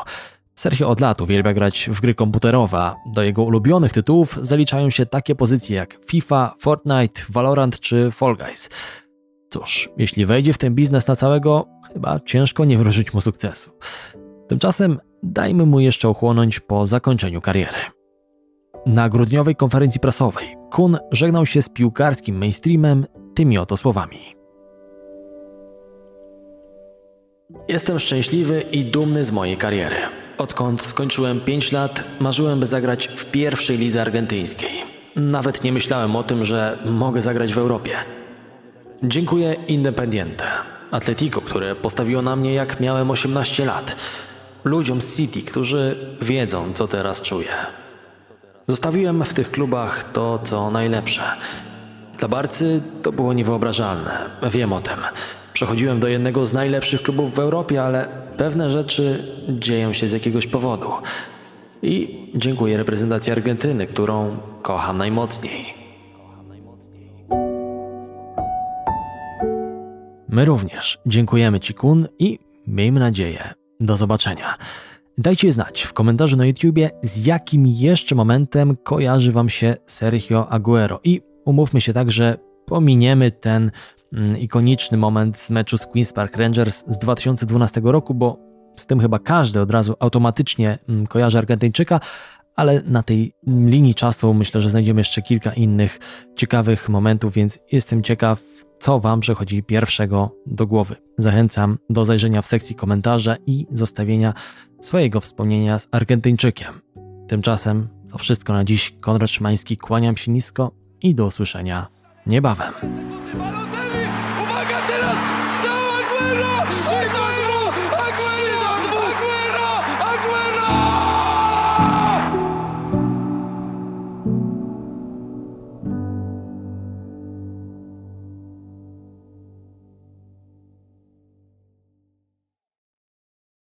Sergio od lat uwielbia grać w gry komputerowe, do jego ulubionych tytułów zaliczają się takie pozycje jak FIFA, Fortnite, Valorant czy Fall Guys. Cóż, jeśli wejdzie w ten biznes na całego, chyba ciężko nie wróżyć mu sukcesu. Tymczasem dajmy mu jeszcze ochłonąć po zakończeniu kariery. Na grudniowej konferencji prasowej Kun żegnał się z piłkarskim mainstreamem tymi oto słowami. Jestem szczęśliwy i dumny z mojej kariery. Odkąd skończyłem 5 lat, marzyłem, by zagrać w pierwszej lidze argentyńskiej. Nawet nie myślałem o tym, że mogę zagrać w Europie. Dziękuję Independiente, Atletico, które postawiło na mnie jak miałem 18 lat. Ludziom z City, którzy wiedzą, co teraz czuję. Zostawiłem w tych klubach to, co najlepsze. Dla Barcy to było niewyobrażalne, wiem o tym. Przechodziłem do jednego z najlepszych klubów w Europie, ale pewne rzeczy dzieją się z jakiegoś powodu. I dziękuję reprezentacji Argentyny, którą kocham najmocniej. My również dziękujemy Ci, Kun, i miejmy nadzieję, do zobaczenia. Dajcie znać w komentarzu na YouTubie, z jakim jeszcze momentem kojarzy Wam się Sergio Aguero. I umówmy się tak, że pominiemy ten mm, ikoniczny moment z meczu z Queen's Park Rangers z 2012 roku, bo z tym chyba każdy od razu automatycznie mm, kojarzy Argentyńczyka, ale na tej linii czasu myślę, że znajdziemy jeszcze kilka innych ciekawych momentów, więc jestem ciekaw, co Wam przychodzi pierwszego do głowy. Zachęcam do zajrzenia w sekcji komentarza i zostawienia swojego wspomnienia z Argentyńczykiem. Tymczasem to wszystko na dziś. Konrad Szymański, kłaniam się nisko i do usłyszenia niebawem.